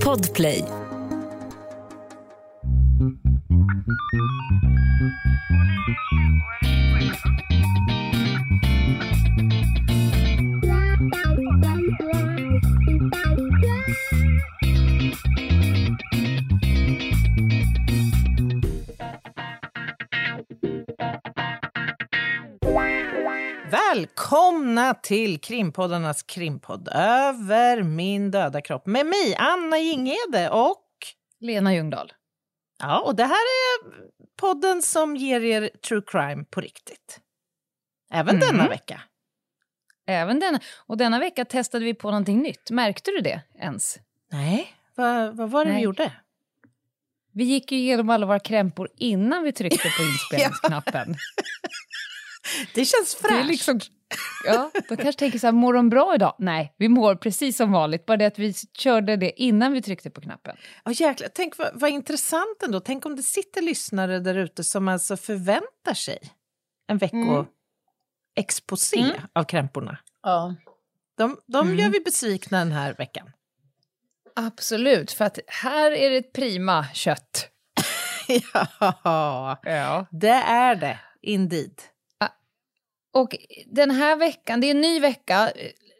Podplay. Välkomna till krimpoddarnas krimpodd Över min döda kropp med mig, Anna Jinghede och... Lena Ljungdahl. Ja, och det här är podden som ger er true crime på riktigt. Även Mm. denna vecka. Även denna, och denna vecka testade vi på någonting nytt. Märkte du det ens? Nej, vad, vad var det vi Nej. gjorde? Vi gick ju igenom alla våra krämpor innan vi tryckte på inspelningsknappen. Det känns Det fräscht. är liksom, ja, då kanske tänker så här, mår de bra idag? Nej, vi mår precis som vanligt, bara det att vi körde det innan vi tryckte på knappen. Ja, jäklar. Tänk vad, vad intressant ändå. Tänk om det sitter lyssnare där ute som alltså förväntar sig en vecko-exposé Mm. av krämporna. Ja. De, de Mm. gör vi besvikna den här veckan. Absolut, för att här är det ett prima kött. ja, Ja. det är det. Indeed. Och den här veckan, det är en ny vecka,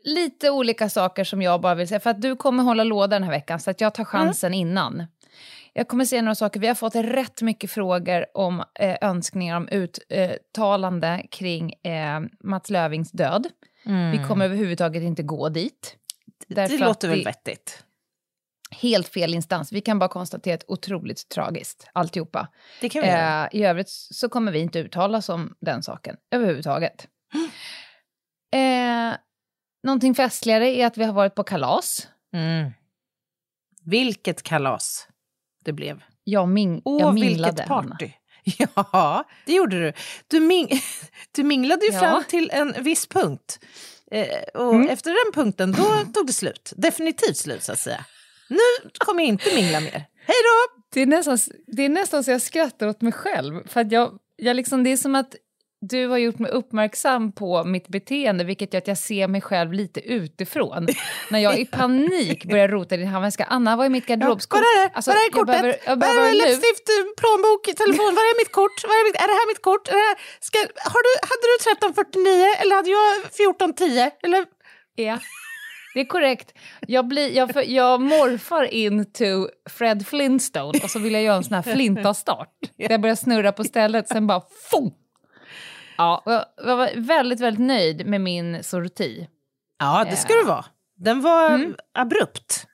lite olika saker som jag bara vill säga, för att du kommer hålla låda den här veckan, så att jag tar chansen innan. Jag kommer säga några saker, vi har fått rätt mycket frågor om eh, önskningar om uttalande kring eh, Mats Lövings död. Vi kommer överhuvudtaget inte gå dit. det att låter väl det- vettigt. Helt fel instans. Vi kan bara konstatera att otroligt tragiskt, alltihopa. Det kan vi göra. Eh, I övrigt så kommer vi inte uttala oss om den saken överhuvudtaget. Eh, någonting festligare är att vi har varit på kalas. Mm. Vilket kalas det blev. Jag, ming Åh, jag minglade. vilket party! Ja, det gjorde du. Du, ming du minglade ju Ja. fram till en viss punkt. Eh, och Mm. efter den punkten, då tog det slut. Definitivt slut, så att säga. Nu kommer jag inte mingla mer. Hej då! Det är, nästan, det är nästan så jag skrattar åt mig själv. För jag, jag liksom, det är som att du har gjort mig uppmärksam på mitt beteende, vilket gör att jag ser mig själv lite utifrån. När jag i panik börjar rota i din handväska. Anna, vad är mitt garderobskort? Var är det? Alltså, var är jag kortet? behöver- jag Var är behöver en luv. läppstift, plånbok, telefon? Var är mitt kort? Var är, mitt, är det här mitt kort? Är det här, ska, har du, hade du 1349 eller hade jag 1410? Eller? Ja, det är korrekt. Jag, blir, jag, för, jag morfar into Fred Flintstone och så vill jag göra en sån här flintastart. Jag börjar snurra på stället, sen bara fum! Ja, jag, var väldigt, väldigt nöjd med min sorti. Ja, det ska du vara. Den var Mm. abrupt.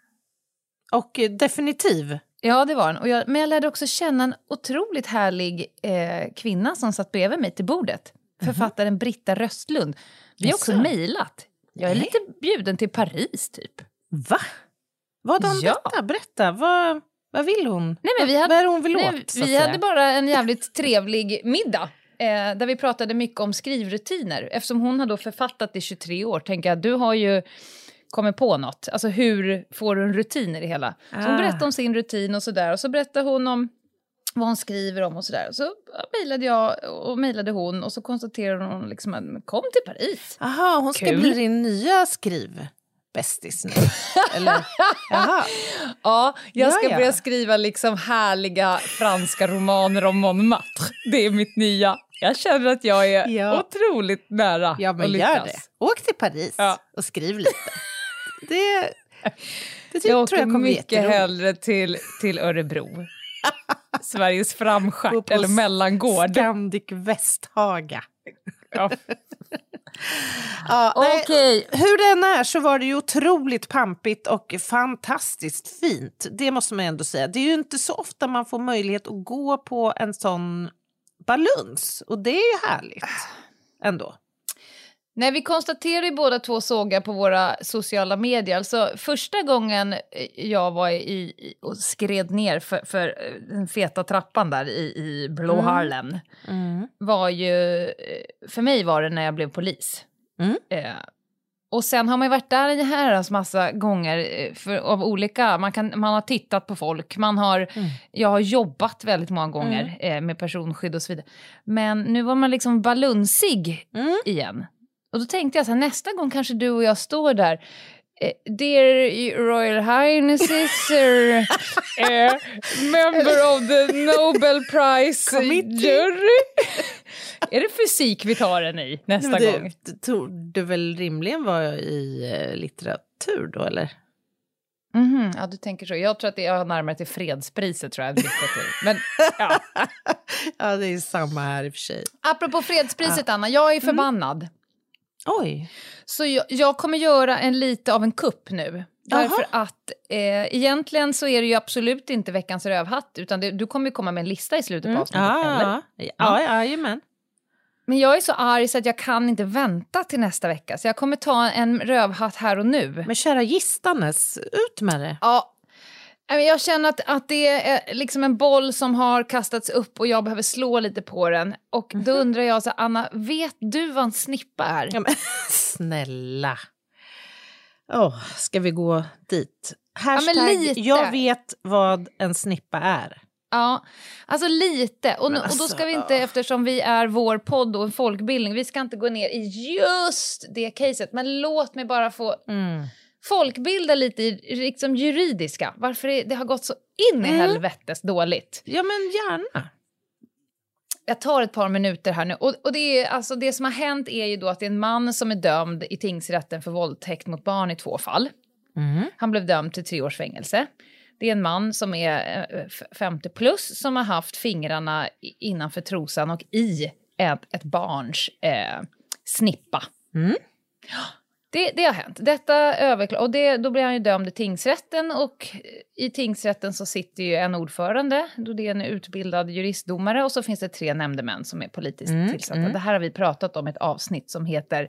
Och definitiv. Ja, det var den. Och jag, men jag lärde också känna en otroligt härlig eh, kvinna som satt bredvid mig till bordet. Författaren Britta Röstlund. Vi har också mejlat. Jag är Nej. lite bjuden till Paris, typ. Va? Vad har Ja. detta? Berätta. Vad, vad vill hon? Nej, men vi hade- vad är hon vill Nej, åt? så vi hade bara en jävligt trevlig middag. Eh, där vi pratade mycket om skrivrutiner. Eftersom hon har då författat i 23 år tänker jag, du har ju kommit på något. Alltså hur får du en rutin i det hela? Så hon Ah. berättade om sin rutin och sådär. Och så berättade hon om vad hon skriver om och sådär. Så mejlade jag och mejlade hon och så konstaterade hon liksom att kom till Paris. Aha, hon ska Kul. bli din nya skrivbästis nu. Eller? Jaha. Ja, jag Ja, ska ja. börja skriva liksom härliga franska romaner om Montmartre. Det är mitt nya. Jag känner att jag är Ja. otroligt nära Ja, men gör det. Åk till Paris Ja. och skriv lite. Det, det Jag tror jag kommer mycket hellre till, till Örebro. Sveriges framstjärt på eller mellangård. Scandic Västhaga. Ja. Ja, Okej. Hur det än är så var det ju otroligt pampigt och fantastiskt fint. Det måste man ändå säga. Det är ju inte så ofta man får möjlighet att gå på en sån baluns. Och det är ju härligt ändå. Nej, vi konstaterar ju båda två sågar på våra sociala medier. Alltså, första gången eh, jag var i, och skred ner för, för eh, den feta trappan där i, i Blå Mm. Harlem var ju... eh, För mig var det när jag blev polis. Mm. Eh, och sen har man ju varit där en herrans massa gånger för, av olika... Man, kan, man har tittat på folk, man har... Mm. Jag har jobbat väldigt många gånger eh, med personskydd och så vidare. Men nu var man liksom balunsig Mm. igen. Och då tänkte jag så här, nästa gång kanske du och jag står där Eh, Dear Royal Highnesses, uh, uh, member of the Nobel Prize jury. är det fysik vi tar den i nästa det, gång? Det torde väl rimligen vara i litteratur då, eller? Mhm, ja, du tänker så. Jag tror att det är närmare till fredspriset, tror jag. litteratur. Men, ja. ja, det är samma här i och för sig. Apropå fredspriset, Anna, jag är förbannad. Oj. Så jag, jag kommer göra en lite av en kupp nu. Därför att eh, egentligen så är det ju absolut inte veckans rövhatt, utan det, du kommer ju komma med en lista i slutet på avsnittet, eller? Ja, ja, ja, jajamän. Men jag är så arg så att jag kan inte vänta till nästa vecka, så jag kommer ta en rövhatt här och nu. Men kära gistanes, ut med det. Ja. Jag känner att, att det är liksom en boll som har kastats upp och jag behöver slå lite på den. Och då undrar jag, så, Anna, vet du vad en snippa är? Ja, men, snälla. Oh, ska vi gå dit? Hashtag, lite. jag vet vad en snippa är. Ja, alltså lite. Och, Men och då ska alltså, vi inte, eftersom vi är vår podd och en folkbildning, vi ska inte gå ner i just det caset. Men låt mig bara få Mm. Folkbilda lite i liksom juridiska. Varför det, det har gått så in i Mm. helvetes dåligt. Ja, men gärna. Jag tar ett par minuter här nu. Och, och det, är, alltså, det som har hänt är ju då att det är en man som är dömd i tingsrätten för våldtäkt mot barn i två fall. Mm. Han blev dömd till tre års fängelse. Det är en man som är eh, f- 50 plus som har haft fingrarna innanför trosan och i ett, ett barns eh, snippa. Mm. Det, det har hänt. Detta överkla- och det, då blir han ju dömd i tingsrätten och i tingsrätten så sitter ju en ordförande, då det är en utbildad juristdomare och så finns det tre nämndemän som är politiskt Mm, tillsatta. mm. Det här har vi pratat om i ett avsnitt som heter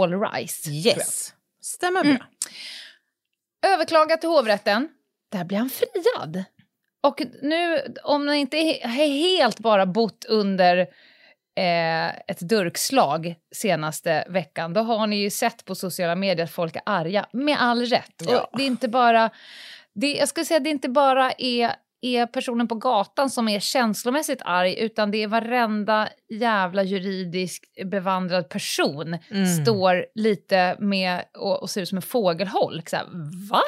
All Rise. Yes. Stämmer bra. Mm. Överklagat till hovrätten. Där blir han friad. Och nu, om ni inte är he- helt bara bott under eh, ett durkslag senaste veckan, då har ni ju sett på sociala medier att folk är arga, med all rätt. Ja. Och det är inte bara, det, jag skulle säga att det inte bara är, är personen på gatan som är känslomässigt arg, utan det är varenda jävla juridiskt bevandrad person Mm. står lite med och, och ser ut som en fågelholk. Så här, va?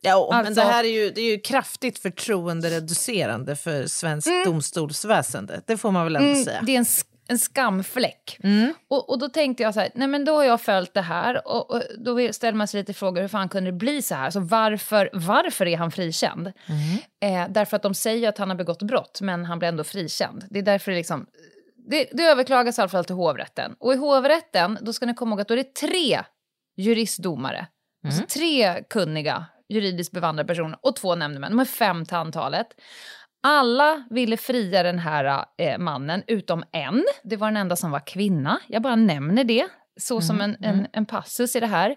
Ja, men Alltså- det här är ju, det är ju kraftigt förtroendereducerande för svenskt domstolsväsende. Det får man väl ändå Mm, säga. det är en, en skamfläck. Mm. Och, och då tänkte jag så här, nej men då har jag följt det här och, och då ställer man sig lite frågor, hur fan kunde det bli så här? Så varför, varför är han frikänd? Eh, därför att de säger att han har begått brott, men han blir ändå frikänd. Det är därför det liksom... Det, det överklagas i alla fall till hovrätten. Och i hovrätten, då ska ni komma ihåg att då är det tre juristdomare. Alltså tre kunniga, juridiskt bevandrade personer och två nämndemän. De är fem till antalet. Alla ville fria den här eh, mannen, utom en. Det var den enda som var kvinna. Jag bara nämner det, så som en, en, en passus i det här.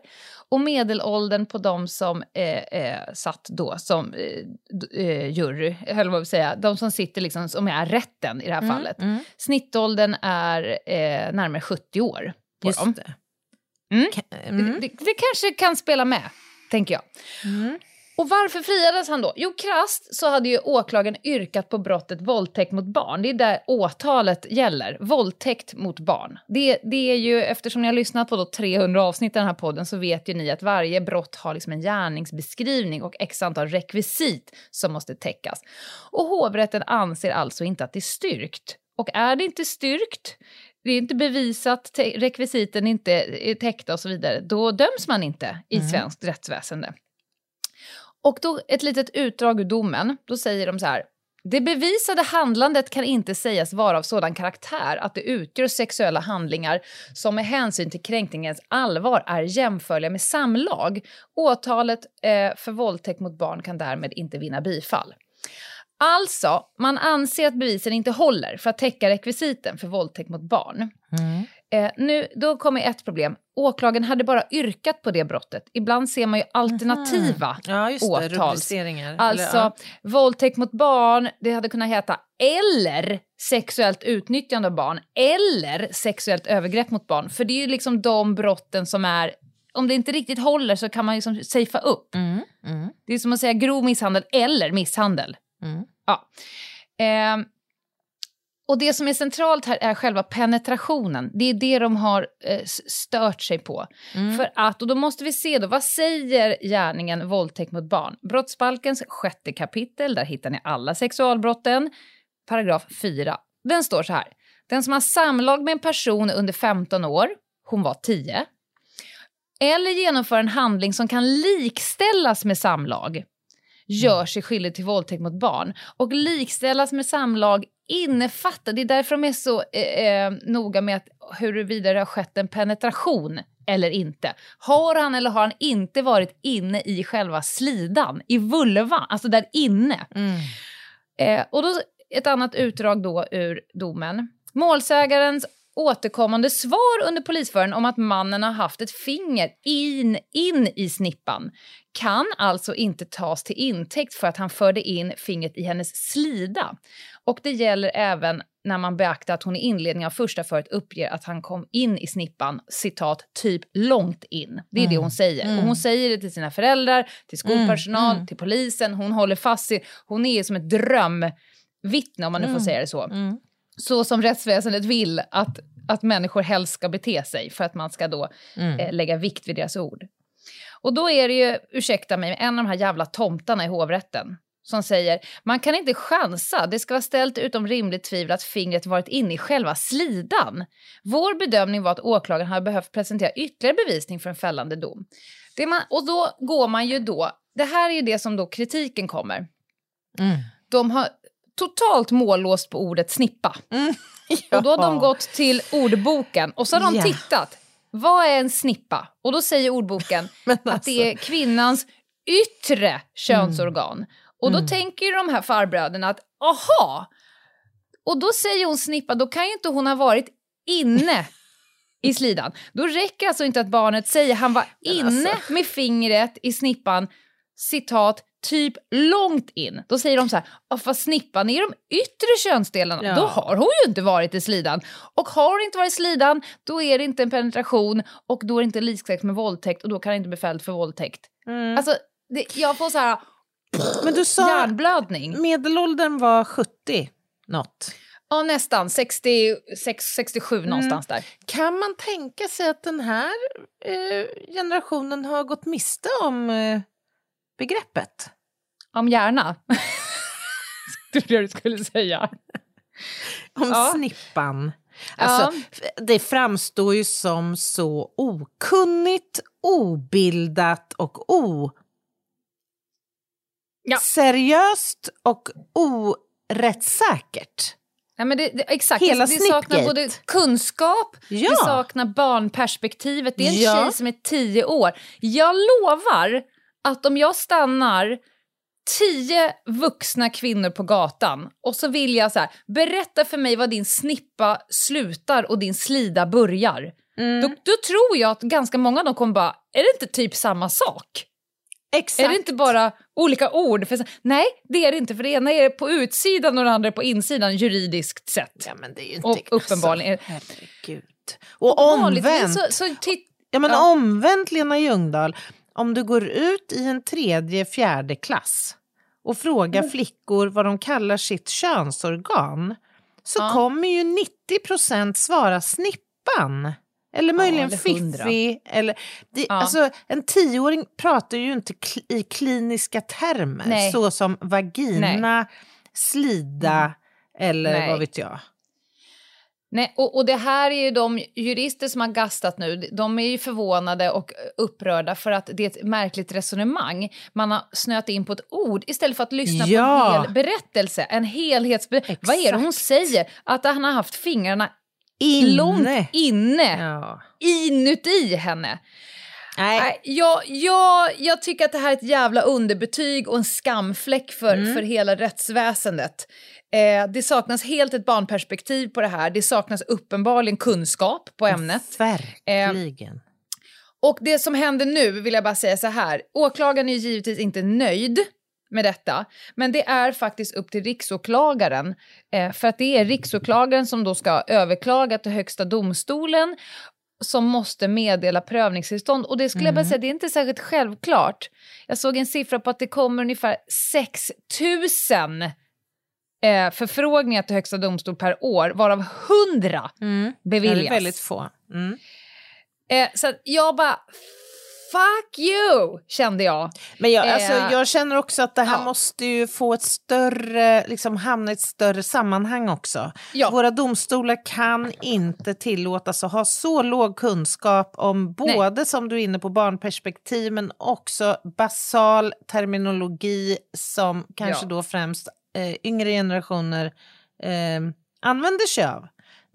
Och medelåldern på de som eh, eh, satt då som eh, eh, jury, vad vill säga, de som sitter liksom, som är rätten i det här fallet. Mm. Snittåldern är eh, närmare 70 år på Just dem. det. Mm. Mm. Det, det, det kanske kan spela med, tänker jag. Mm. Och varför friades han då? Jo, krasst så hade ju åklagaren yrkat på brottet våldtäkt mot barn. Det är där åtalet gäller. Våldtäkt mot barn. Det, det är ju, eftersom ni har lyssnat på då 300 avsnitt i den här podden så vet ju ni att varje brott har liksom en gärningsbeskrivning och x antal rekvisit som måste täckas. Och hovrätten anser alltså inte att det är styrkt. Och är det inte styrkt, det är inte bevisat, te- rekvisiten inte är täckta och så vidare, då döms man inte i svenskt rättsväsende. Och då ett litet utdrag ur domen, då säger de så här. Det bevisade handlandet kan inte sägas vara av sådan karaktär att det utgör sexuella handlingar som med hänsyn till kränkningens allvar är jämförliga med samlag. Åtalet eh, för våldtäkt mot barn kan därmed inte vinna bifall. Alltså, man anser att bevisen inte håller för att täcka rekvisiten för våldtäkt mot barn. Mm. Eh, nu, då kommer ett problem. Åklagaren hade bara yrkat på det brottet. Ibland ser man ju alternativa Ja, just det. åtals. Rubriceringar. Alltså, Eller, ja. våldtäkt mot barn, det hade kunnat heta eller sexuellt utnyttjande av barn eller sexuellt övergrepp mot barn. För det är ju liksom de brotten som är, om det inte riktigt håller så kan man liksom safea upp. Mm. Mm. Det är som att säga grov misshandel eller misshandel. Mm. Ja. Ehm, och det som är centralt här är själva penetrationen. Det är det de har eh, stört sig på. Mm. För att, och då måste vi se då, vad säger gärningen våldtäkt mot barn? Brottsbalkens sjätte kapitel, där hittar ni alla sexualbrotten. Paragraf 4. Den står så här. Den som har samlag med en person under 15 år, hon var 10, eller genomför en handling som kan likställas med samlag, gör sig skyldig till våldtäkt mot barn. Och likställas med samlag innefattar, det är därför de är så eh, eh, noga med att huruvida det har skett en penetration eller inte. Har han eller har han inte varit inne i själva slidan, i vulvan, alltså där inne? Mm. Eh, och då ett annat utdrag då ur domen. Målsägarens återkommande svar under polisförhören om att mannen har haft ett finger in, in i snippan kan alltså inte tas till intäkt för att han förde in fingret i hennes slida. Och det gäller även när man beaktar att hon i inledningen av första förhöret uppger att han kom in i snippan, citat, typ långt in. Det är mm. det hon säger. Mm. Och hon säger det till sina föräldrar, till skolpersonal, mm. till polisen. Hon håller fast i, hon är som ett drömvittne om man nu får mm. säga det så. Mm. Så som rättsväsendet vill att, att människor helst ska bete sig för att man ska då mm. eh, lägga vikt vid deras ord. Och då är det ju, ursäkta mig, en av de här jävla tomtarna i hovrätten som säger man kan inte chansa, det ska vara ställt utom rimligt tvivel att fingret varit inne i själva slidan. Vår bedömning var att åklagaren hade behövt presentera ytterligare bevisning för en fällande dom. Man, och då går man ju då, det här är ju det som då kritiken kommer. Mm. De har totalt mållåst på ordet snippa. Mm. Ja. Och då har de gått till ordboken och så har de ja. tittat. Vad är en snippa? Och då säger ordboken alltså. att det är alltså. kvinnans yttre könsorgan. Mm. Och då mm. tänker de här farbröderna att aha, och då säger hon snippa, då kan ju inte hon ha varit inne i slidan. Då räcker alltså inte att barnet säger han var inne alltså. med fingret i snippan, citat, typ långt in. Då säger de så här, fast snippan är de yttre könsdelarna. Ja. Då har hon ju inte varit i slidan. Och har hon inte varit i slidan, då är det inte en penetration och då är det inte likställt med våldtäkt och då kan det inte bli fälld för våldtäkt. Mm. Alltså, det, jag får så här, Men du sa hjärnblödning. Medelåldern var 70 något. Ja, nästan. 66, 67 mm. någonstans där. Kan man tänka sig att den här eh, generationen har gått miste om eh, begreppet? Om hjärna? Trodde jag du skulle säga. Om ja. snippan. Alltså, ja. Det framstår ju som så okunnigt, obildat och o... Ja. Seriöst och orättssäkert. Ja, men det, det, exakt, Hela det, det saknar både kunskap, ja. det saknar barnperspektivet. Det är en ja. tjej som är tio år. Jag lovar att om jag stannar tio vuxna kvinnor på gatan och så vill jag så här, berätta för mig vad din snippa slutar och din slida börjar. Mm. Då, då, tror jag att ganska många av dem kommer bara, är det inte typ samma sak? Exakt. Är det inte bara olika ord? För, nej, det är det inte. För det ena är på utsidan och det andra är på insidan juridiskt sett. Ja, men det är ju inte... Och uppenbarligen. Alltså, herregud. Och, och omvänt. Så, så ja, men ja. omvänt Lena Ljungdahl om du går ut i en tredje, fjärde klass och frågar mm. flickor vad de kallar sitt könsorgan så ja. kommer ju 90% svara snippan. Eller möjligen ja, fiffi. Eller, det, ja. alltså, en tioåring pratar ju inte kl i kliniska termer Nej. så som vagina, Nej. slida mm. eller Nej. vad vet jag. Nej, och, och det här är ju de jurister som har gastat nu, de är ju förvånade och upprörda för att det är ett märkligt resonemang. Man har snöat in på ett ord istället för att lyssna ja. på en hel berättelse, en helhetsberättelse. Vad är det hon säger? Att han har haft fingrarna inne. långt inne, ja. inuti henne. Nej. Jag, jag, jag tycker att det här är ett jävla underbetyg och en skamfläck för, mm. för hela rättsväsendet. Eh, det saknas helt ett barnperspektiv på det här. Det saknas uppenbarligen kunskap på ämnet. Verkligen. Eh, och det som händer nu, vill jag bara säga så här. Åklagaren är givetvis inte nöjd med detta, men det är faktiskt upp till riksåklagaren. Eh, för att det är riksåklagaren som då ska överklaga till Högsta domstolen som måste meddela prövningstillstånd. Och det skulle mm. jag bara mm. säga, det är inte särskilt självklart. Jag såg en siffra på att det kommer ungefär 6 000 eh, förfrågningar till Högsta domstol per år, varav 100 Mm. Det beviljas. är väldigt få. Mm. Eh, så jag bara, fuck you, kände jag. Men jag, Eh, alltså, jag känner också att det här ja. måste ju få ett större, liksom hamna i ett större sammanhang också. Ja. Våra domstolar kan inte tillåtas att ha så låg kunskap om både, som du är inne på, barnperspektiv men också basal terminologi som kanske Ja. då främst eh, yngre generationer eh, använder sig av.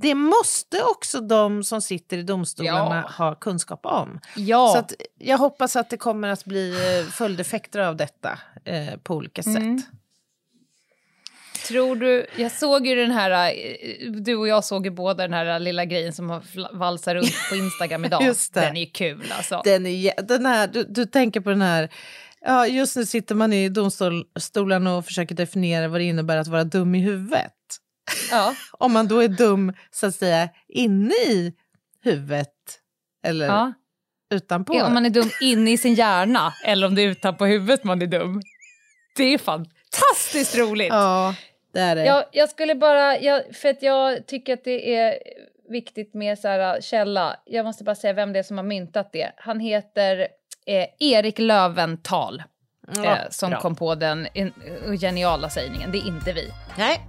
Det måste också de som sitter i domstolarna Ja. ha kunskap om. Ja. Så att jag hoppas att det kommer att bli eh, följdeffekter av detta eh, på olika sätt. Mm. Tror du, jag såg ju den här, eh, du och jag såg ju båda den här lilla grejen som valsat runt på Instagram idag. Den är ju kul alltså. Den är, den här, du, du tänker på den här, ja, just nu sitter man i domstolen och försöker definiera vad det innebär att vara dum i huvudet. Ja. Om man då är dum så att säga inne i huvudet eller Ja. utanpå. Om man är dum inne i sin hjärna eller om det är utanpå huvudet man är dum. Det är fantastiskt roligt. Ja, det är det. Jag, jag skulle bara, jag, för att jag tycker att det är viktigt med så här, källa. Jag måste bara säga vem det är som har myntat det. Han heter eh, Erik Löventhal. Ja, eh, som bra. kom på den in, geniala sägningen. Det är inte vi. Nej.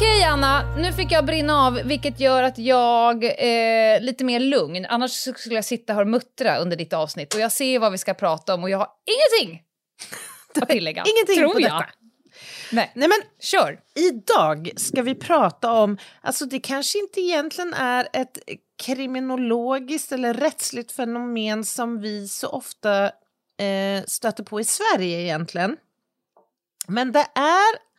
Okej Anna, nu fick jag brinna av vilket gör att jag är lite mer lugn. Annars skulle jag sitta här och muttra under ditt avsnitt och jag ser vad vi ska prata om och jag har ingenting att tillägga. Ingenting tror på jag. detta. Nej, Nej, men kör. Idag ska vi prata om, alltså det kanske inte egentligen är ett kriminologiskt eller rättsligt fenomen som vi så ofta eh, stöter på i Sverige egentligen. Men det är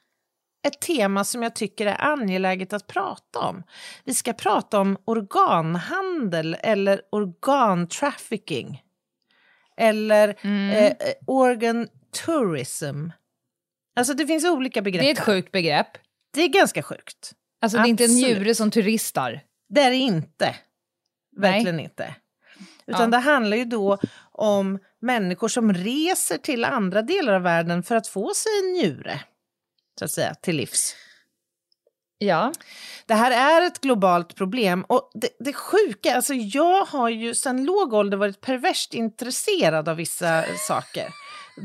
ett tema som jag tycker är angeläget att prata om. Vi ska prata om organhandel eller organtrafficking. Eller Mm. eh, organ tourism. Alltså det finns olika begrepp. Det är ett sjukt begrepp. Det är ganska sjukt. Alltså det är inte en Absolut. njure som turistar. Det är det inte. Verkligen inte. Utan Ja. det handlar ju då om människor som reser till andra delar av världen för att få sig en njure. Så att säga, till livs. Ja. Det här är ett globalt problem och det, det sjuka, alltså jag har ju sedan låg ålder varit perverst intresserad av vissa saker.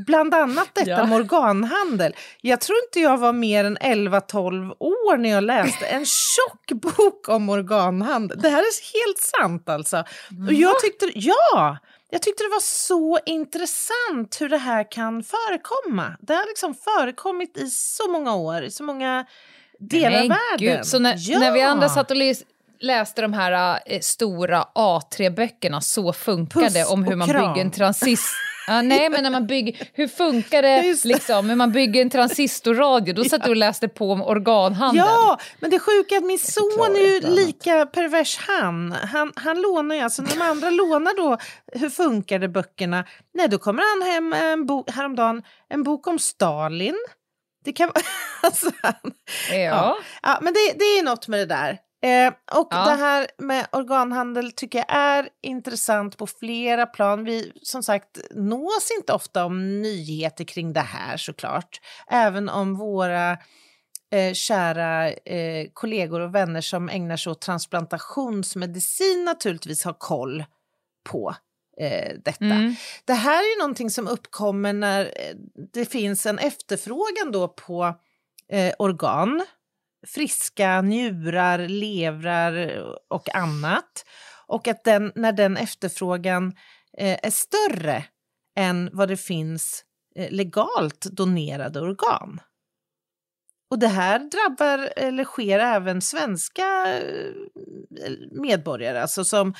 Bland annat detta Ja. med organhandel. Jag tror inte jag var mer än 11-12 år när jag läste en tjock bok om organhandel. Det här är helt sant alltså. Och jag tyckte, ja, jag tyckte det var så intressant hur det här kan förekomma. Det har liksom förekommit i så många år, i så många delar av världen. Gud, så när, Ja. när vi andra satt och läs, läste de här eh, stora A3-böckerna, Så funkar det, om hur man kram. bygger en transist... Ja, nej, men när man bygger... Hur funkar det, liksom, hur man bygger en transistorradio? Då satt du och läste på om organhandel. Ja, men det sjuka är att min son är ju lika pervers han. Han, han lånar ju, alltså när de andra lånar då Hur funkar det böckerna? Nej, då kommer han hem en bok, häromdagen, en bok om Stalin. Det kan. Alltså, Ja. Ja. ja, men det, det är något med det där. Eh, och Ja. det här med organhandel tycker jag är intressant på flera plan. Vi som sagt nås inte ofta om nyheter kring det här såklart. Även om våra eh, kära eh, kollegor och vänner som ägnar sig åt transplantationsmedicin naturligtvis har koll på eh, detta. Mm. Det här är ju någonting som uppkommer när eh, det finns en efterfrågan då på eh, organ, friska njurar, levrar och annat. Och att den, när den efterfrågan eh, är större än vad det finns eh, legalt donerade organ. Och det här drabbar, eller sker även svenska eh, medborgare, alltså som,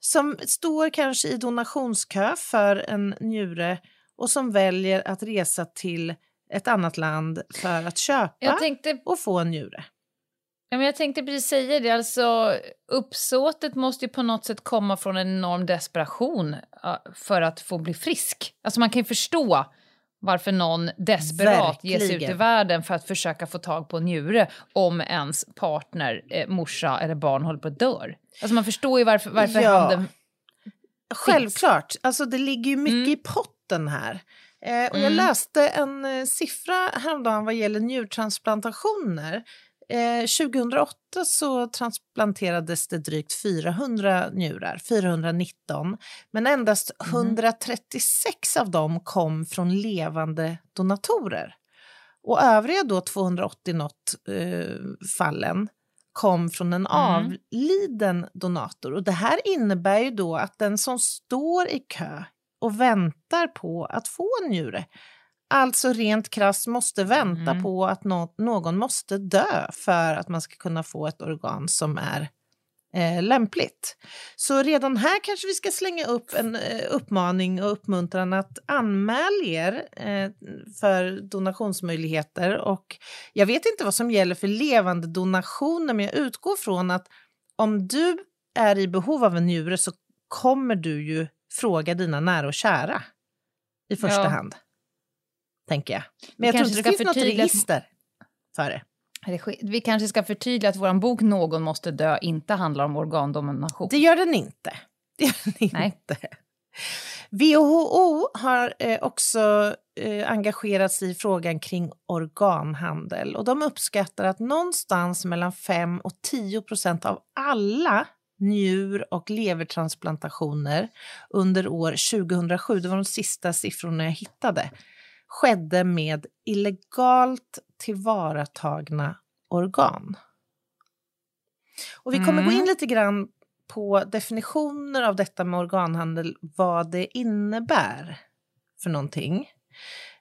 som står kanske i donationskö för en njure och som väljer att resa till ett annat land för att köpa tänkte och få en njure. Ja, men jag tänkte precis säga det, alltså uppsåtet måste ju på något sätt komma från en enorm desperation för att få bli frisk. Alltså man kan ju förstå varför någon desperat ger sig ut i världen för att försöka få tag på en njure om ens partner, eh, morsa eller barn håller på att dör. Alltså man förstår ju varför, varför Ja. handeln... Självklart, alltså det ligger ju mycket Mm. i potten här. Eh, och jag Mm. läste en eh, siffra häromdagen vad gäller njurtransplantationer. Eh, 2008 så transplanterades det drygt 400 njurar, 419, men endast Mhm. 136 av dem kom från levande donatorer. Och övriga då 280 något eh, fallen kom från en avliden donator. Och det här innebär ju då att den som står i kö och väntar på att få en njure, alltså rent krasst måste vänta Mm. på att nå- någon måste dö för att man ska kunna få ett organ som är eh, lämpligt. Så redan här kanske vi ska slänga upp en eh, uppmaning och uppmuntran att anmäla er eh, för donationsmöjligheter. Och jag vet inte vad som gäller för levande donationer, men jag utgår från att om du är i behov av en njure så kommer du ju fråga dina nära och kära i första Ja. hand. Tänker jag. Men jag tror inte det finns något register för det. Vi kanske ska förtydliga att vår bok Någon måste dö inte handlar om organdonation. Det gör den inte. Det gör den Nej. inte. WHO har eh, också eh, engagerat sig i frågan kring organhandel och de uppskattar att någonstans mellan 5 och 10 procent av alla njur och levertransplantationer under år 2007, det var de sista siffrorna jag hittade, skedde med illegalt tillvaratagna organ. Och vi kommer gå in Mm. lite grann på definitioner av detta med organhandel, vad det innebär för någonting.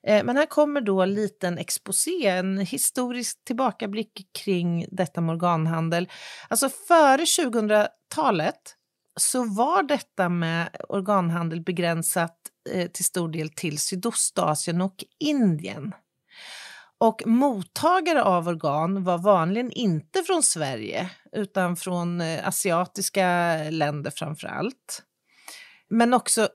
Eh, men här kommer då en liten exposé, en historisk tillbakablick kring detta med organhandel. Alltså före 2000-talet så var detta med organhandel begränsat eh, till stor del till Sydostasien och Indien. Och mottagare av organ var vanligen inte från Sverige utan från eh, asiatiska länder framför allt. Men också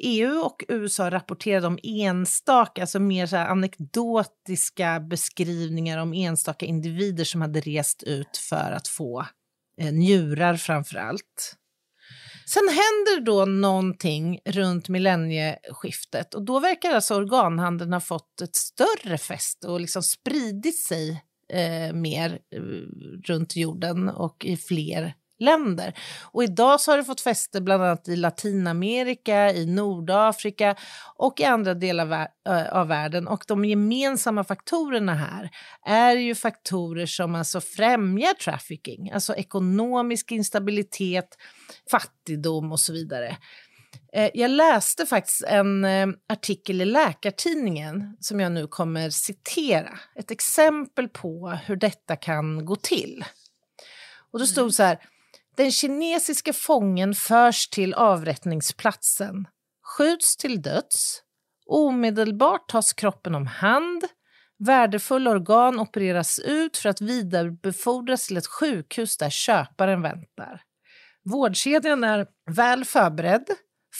EU och USA rapporterade om enstaka, alltså mer så här anekdotiska beskrivningar om enstaka individer som hade rest ut för att få eh, njurar framför allt. Sen händer då någonting runt millennieskiftet och då verkar alltså organhandeln ha fått ett större fäste och liksom spridit sig eh, mer eh, runt jorden och i fler länder. Och idag så har det fått fäste bland annat i Latinamerika, i Nordafrika och i andra delar av, vär- av världen. Och de gemensamma faktorerna här är ju faktorer som alltså främjar trafficking, alltså ekonomisk instabilitet, fattigdom och så vidare. Eh, Jag läste faktiskt en eh, artikel i Läkartidningen som jag nu kommer citera. Ett exempel på hur detta kan gå till. Och då stod så här. Den kinesiska fången förs till avrättningsplatsen, skjuts till döds, omedelbart tas kroppen om hand, värdefulla organ opereras ut för att vidarebefordras till ett sjukhus där köparen väntar. Vårdkedjan är väl förberedd.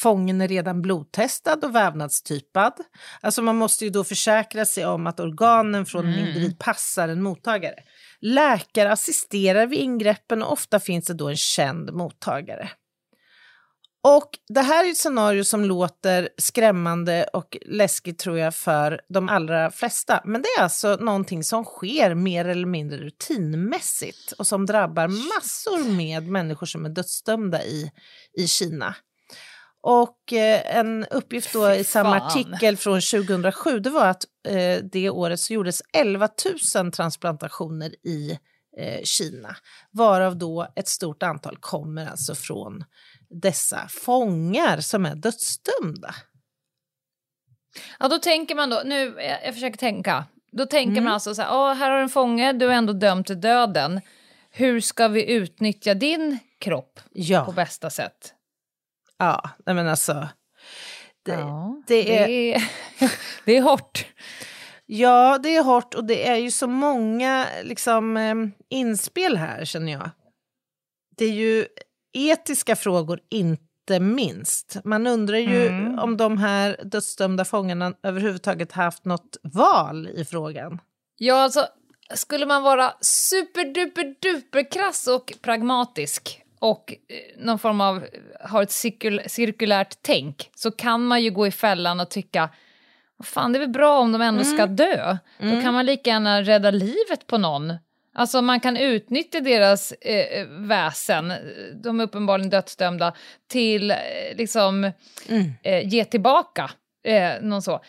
Fången är redan blodtestad och vävnadstypad. Alltså man måste ju då försäkra sig om att organen från en Mm. individ passar en mottagare. Läkare assisterar vid ingreppen och ofta finns det då en känd mottagare. Och det här är ett scenario som låter skrämmande och läskigt tror jag för de allra flesta. Men det är alltså någonting som sker mer eller mindre rutinmässigt och som drabbar massor med människor som är dödsdömda i, i Kina. Och eh, en uppgift då i samma artikel från 2007 det var att eh, det året så gjordes 11 000 transplantationer i eh, Kina, varav då ett stort antal kommer alltså från dessa fångar som är dödsdömda. Ja, då tänker man då, nu, jag, jag försöker tänka. Då tänker Mm. man alltså så här, "Åh, här har en fånge, du är ändå dömd till döden. Hur ska vi utnyttja din kropp på Ja, bästa sätt? Ja nej men alltså. Det, ja, det är- det är, det är hårt. Ja, det är hårt och det är ju så många liksom, inspel här känner jag. Det är ju etiska frågor inte minst. Man undrar ju Mm. om de här dödsdömda fångarna överhuvudtaget haft något val i frågan. Ja, alltså, skulle man vara superduper duper krass och pragmatisk och eh, någon form av har ett cirkul cirkulärt tänk så kan man ju gå i fällan och tycka fan det är väl bra om de ändå ska Mm. dö. Då kan man lika gärna rädda livet på någon. Alltså man kan utnyttja deras eh, väsen, de är uppenbarligen dödsdömda, till eh, liksom Mm. eh, ge tillbaka. Eh, någon så.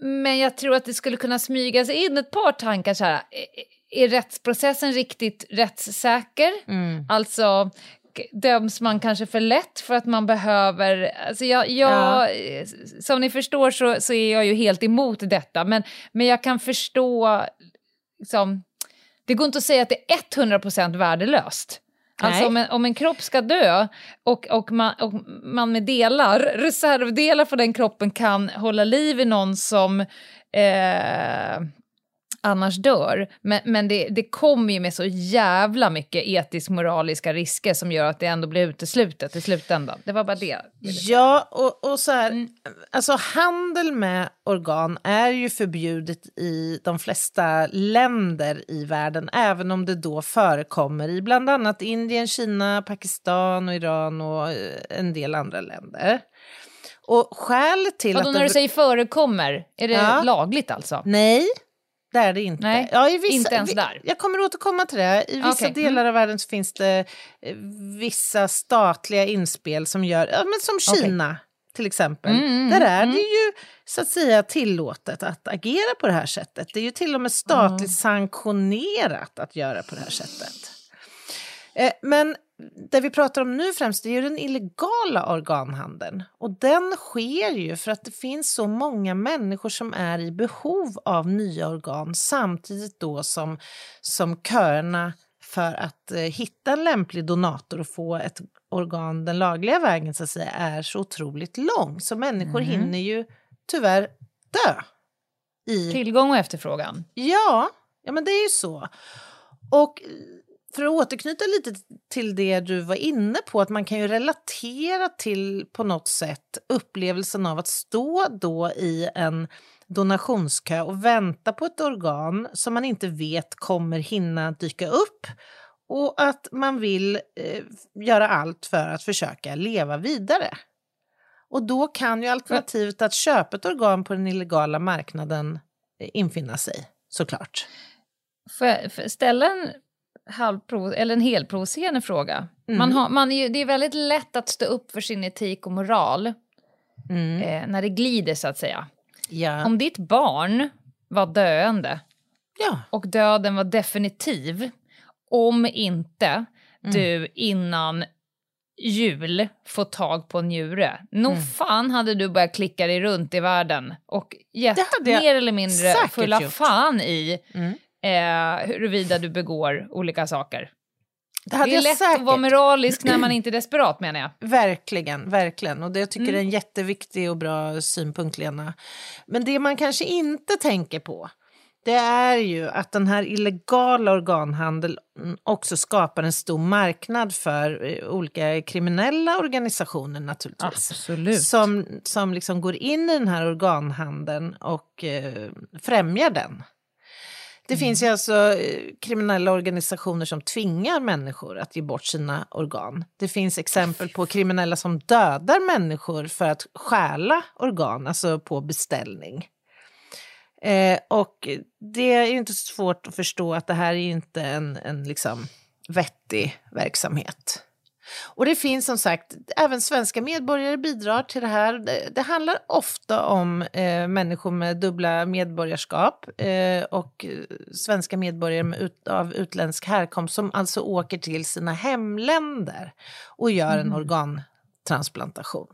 Men jag tror att det skulle kunna smyga sig in ett par tankar så här. Är, rättsprocessen riktigt rättssäker? Mm. Alltså döms man kanske för lätt för att man behöver... Alltså jag, jag, eh, Som ni förstår så, så är jag ju helt emot detta, men, men jag kan förstå... Liksom, det går inte att säga att det är 100% värdelöst. Alltså om en, om en kropp ska dö och, och, man, och man med delar, reservdelar för den kroppen kan hålla liv i någon som eh, annars dör. Men, men det, det kommer ju med så jävla mycket etisk-moraliska risker som gör att det ändå blir uteslutet i slutändan. Det var bara det. Ja, och, och så här, Mm. alltså handel med organ är ju förbjudet i de flesta länder i världen, även om det då förekommer i bland annat Indien, Kina, Pakistan och Iran och eh, en del andra länder. Och skälet till Vadå att... när du säger förekommer, är det Ja. lagligt alltså? Nej, det är det inte. Nej, ja, i vissa, inte ens där. Jag kommer återkomma till det. I vissa Okej, mm. delar av världen så finns det eh, vissa statliga inspel som gör, ja, men som. Kina till exempel. Mm, mm, Där är mm. det ju så att säga tillåtet att agera på det här sättet. Det är ju till och med statligt sanktionerat att göra på det här sättet. Eh, Men det vi pratar om nu främst är ju den illegala organhandeln. Och den sker ju för att det finns så många människor som är i behov av nya organ samtidigt då som, som köerna för att eh, hitta en lämplig donator och få ett organ den lagliga vägen så att säga är så otroligt lång. Så människor Mhm. hinner ju tyvärr dö. I, Tillgång och efterfrågan. Ja, ja men det är ju så. Och för att återknyta lite till det du var inne på, att man kan ju relatera till på något sätt upplevelsen av att stå då i en donationskö och vänta på ett organ som man inte vet kommer hinna dyka upp och att man vill eh, göra allt för att försöka leva vidare. Och då kan ju alternativet att köpa ett organ på den illegala marknaden eh, infinna sig, såklart. Får jag får jag ställa en, halvprovo- eller en helprovocerande fråga? Mm. Man har, man är det är väldigt lätt att stå upp för sin etik och moral eh, när det glider, så att säga. Ja. Om ditt barn var döende ja. och döden var definitiv om inte Mm. du innan jul får tag på en njure. Nog Mm. fan hade du börjat klicka dig runt i världen och gett mer eller mindre fulla gjort. fan i Mm. Eh, huruvida du begår olika saker. Det det är lätt säkert. att vara moralisk när man inte är desperat menar jag. Verkligen, verkligen. Och det, jag tycker Mm. är en jätteviktig och bra synpunkt, Lena. Men det man kanske inte tänker på det är ju att den här illegala organhandeln också skapar en stor marknad för eh, olika kriminella organisationer naturligtvis. Absolut. Som, som liksom går in i den här organhandeln och eh, främjar den. Det finns ju alltså eh, kriminella organisationer som tvingar människor att ge bort sina organ. Det finns exempel på kriminella som dödar människor för att stjäla organ, alltså på beställning. Eh, och det är ju inte så svårt att förstå att det här är inte en, en liksom vettig verksamhet. Och det finns som sagt, även svenska medborgare bidrar till det här. Det, det handlar ofta om eh, människor med dubbla medborgarskap eh, och eh, svenska medborgare med ut, av utländsk härkomst som alltså åker till sina hemländer och gör en organtransplantation.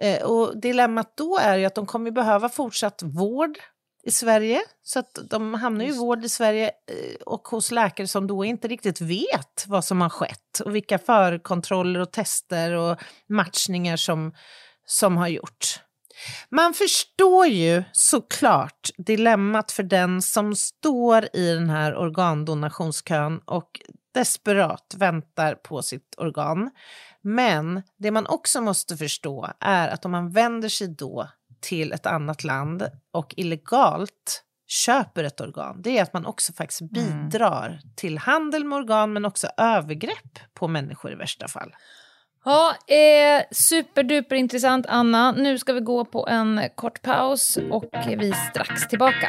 Eh, och dilemmat då är ju att de kommer behöva fortsatt vård i Sverige. Så att de hamnar ju i vård i Sverige eh, och hos läkare som då inte riktigt vet vad som har skett och vilka förkontroller och tester och matchningar som, som har gjorts. Man förstår ju såklart dilemmat för den som står i den här organdonationskön och desperat väntar på sitt organ. Men det man också måste förstå är att om man vänder sig då till ett annat land och illegalt köper ett organ, det är att man också faktiskt bidrar mm. till handel med organ men också övergrepp på människor i värsta fall. Ja, eh, superduper intressant Anna. Nu ska vi gå på en kort paus och vi är strax tillbaka.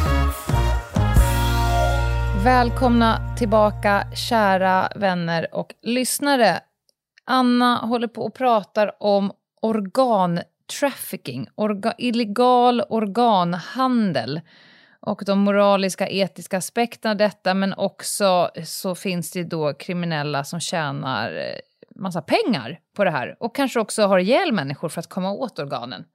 Välkomna tillbaka kära vänner och lyssnare. Anna håller på och pratar om organtrafficking, orga, illegal organhandel och de moraliska, etiska aspekterna av detta men också så finns det då kriminella som tjänar eh, massa pengar på det här och kanske också har ihjäl människor för att komma åt organen.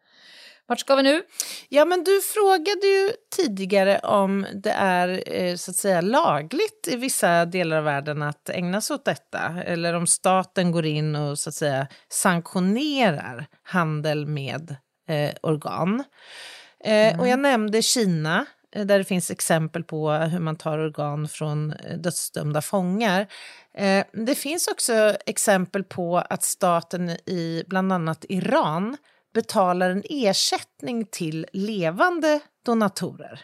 Vart ska vi nu? Ja, men du frågade ju tidigare om det är eh, så att säga lagligt i vissa delar av världen att ägna sig åt detta eller om staten går in och så att säga sanktionerar handel med eh, organ. Eh, mm. Och jag nämnde Kina eh, där det finns exempel på hur man tar organ från eh, dödsdömda fångar. Det finns också exempel på att staten i bland annat Iran betalar en ersättning till levande donatorer.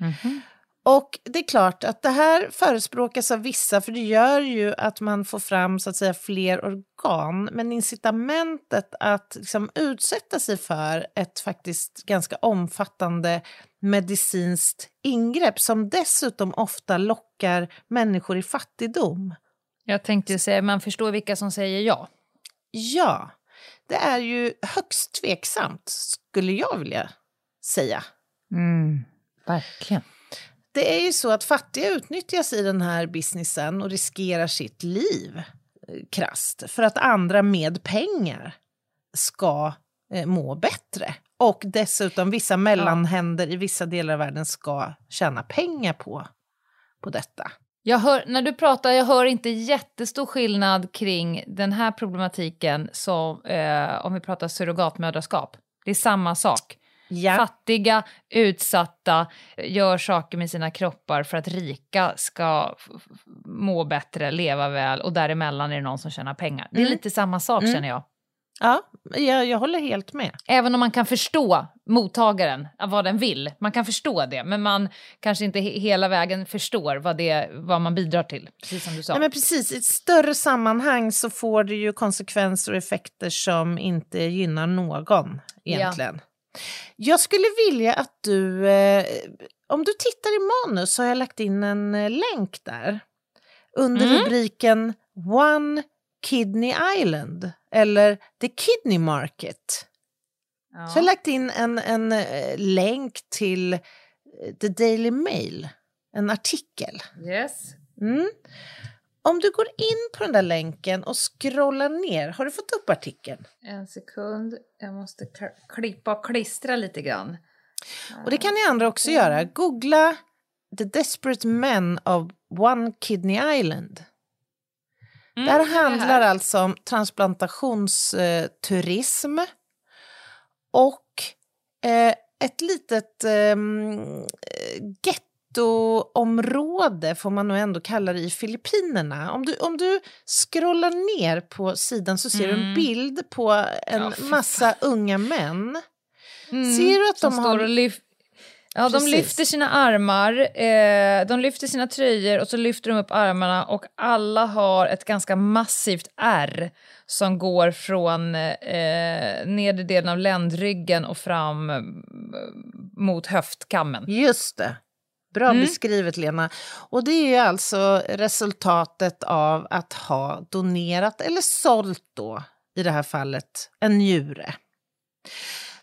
Mm -hmm. Och det är klart att det här förespråkas av vissa för det gör ju att man får fram så att säga fler organ. Men incitamentet att liksom utsätta sig för ett faktiskt ganska omfattande medicinskt ingrepp som dessutom ofta lockar människor i fattigdom. Jag tänkte säga, man förstår vilka som säger ja. Ja, det är ju högst tveksamt, skulle jag vilja säga. Mm, verkligen. Det är ju så att fattiga utnyttjas i den här businessen och riskerar sitt liv eh, krast för att andra med pengar ska eh, må bättre. Och dessutom vissa mellanhänder ja. i vissa delar av världen ska tjäna pengar på, på detta. Jag hör, när du pratar, jag hör inte jättestor skillnad kring den här problematiken som eh, om vi pratar surrogatmödraskap. Det är samma sak. Ja. Fattiga, utsatta, gör saker med sina kroppar för att rika ska må bättre, leva väl och däremellan är det någon som tjänar pengar. Det är mm. lite samma sak mm. känner jag. Ja, jag, jag håller helt med. Även om man kan förstå mottagaren, vad den vill. Man kan förstå det, men man kanske inte he hela vägen förstår vad, det, vad man bidrar till. Precis som du sa. Nej, men precis, I ett större sammanhang så får det ju konsekvenser och effekter som inte gynnar någon egentligen. Ja. Jag skulle vilja att du, eh, om du tittar i manus så har jag lagt in en eh, länk där under mm. rubriken One Kidney Island eller The Kidney Market. Ja. Så jag har lagt in en, en uh, länk till uh, The Daily Mail, en artikel. Yes. Mm. Om du går in på den där länken och scrollar ner, har du fått upp artikeln? En sekund, jag måste klippa och klistra lite grann. Och det kan ni andra också göra. Googla The Desperate Men of One Kidney Island. Mm, det här handlar det här. alltså om transplantationsturism och eh, ett litet eh, gettoområde, får man nog ändå kalla det, i Filippinerna. Om du, om du scrollar ner på sidan så ser mm. du en mm. bild på en ja, massa unga män. Mm, ser du att de har... Ja, Precis. de lyfter sina armar, eh, de lyfter sina tröjor och så lyfter de upp armarna och alla har ett ganska massivt R som går från eh, nedre delen av ländryggen och fram eh, mot höftkammen. Just det. Bra mm. beskrivet, Lena. Och det är alltså resultatet av att ha donerat eller sålt då, i det här fallet, en njure.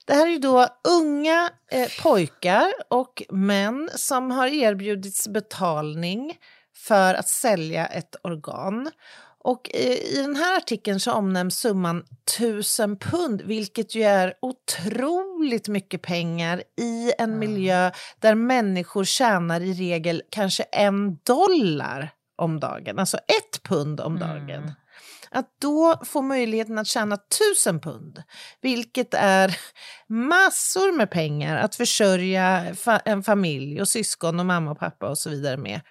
Det här är ju då unga eh, pojkar och män som har erbjudits betalning för att sälja ett organ. Och i den här artikeln så omnämns summan 1000 pund, vilket ju är otroligt mycket pengar i en mm. miljö där människor tjänar i regel kanske en dollar om dagen, alltså ett pund om dagen. Mm. Att då få möjligheten att tjäna tusen pund, vilket är massor med pengar att försörja en familj och syskon och mamma och pappa och så vidare med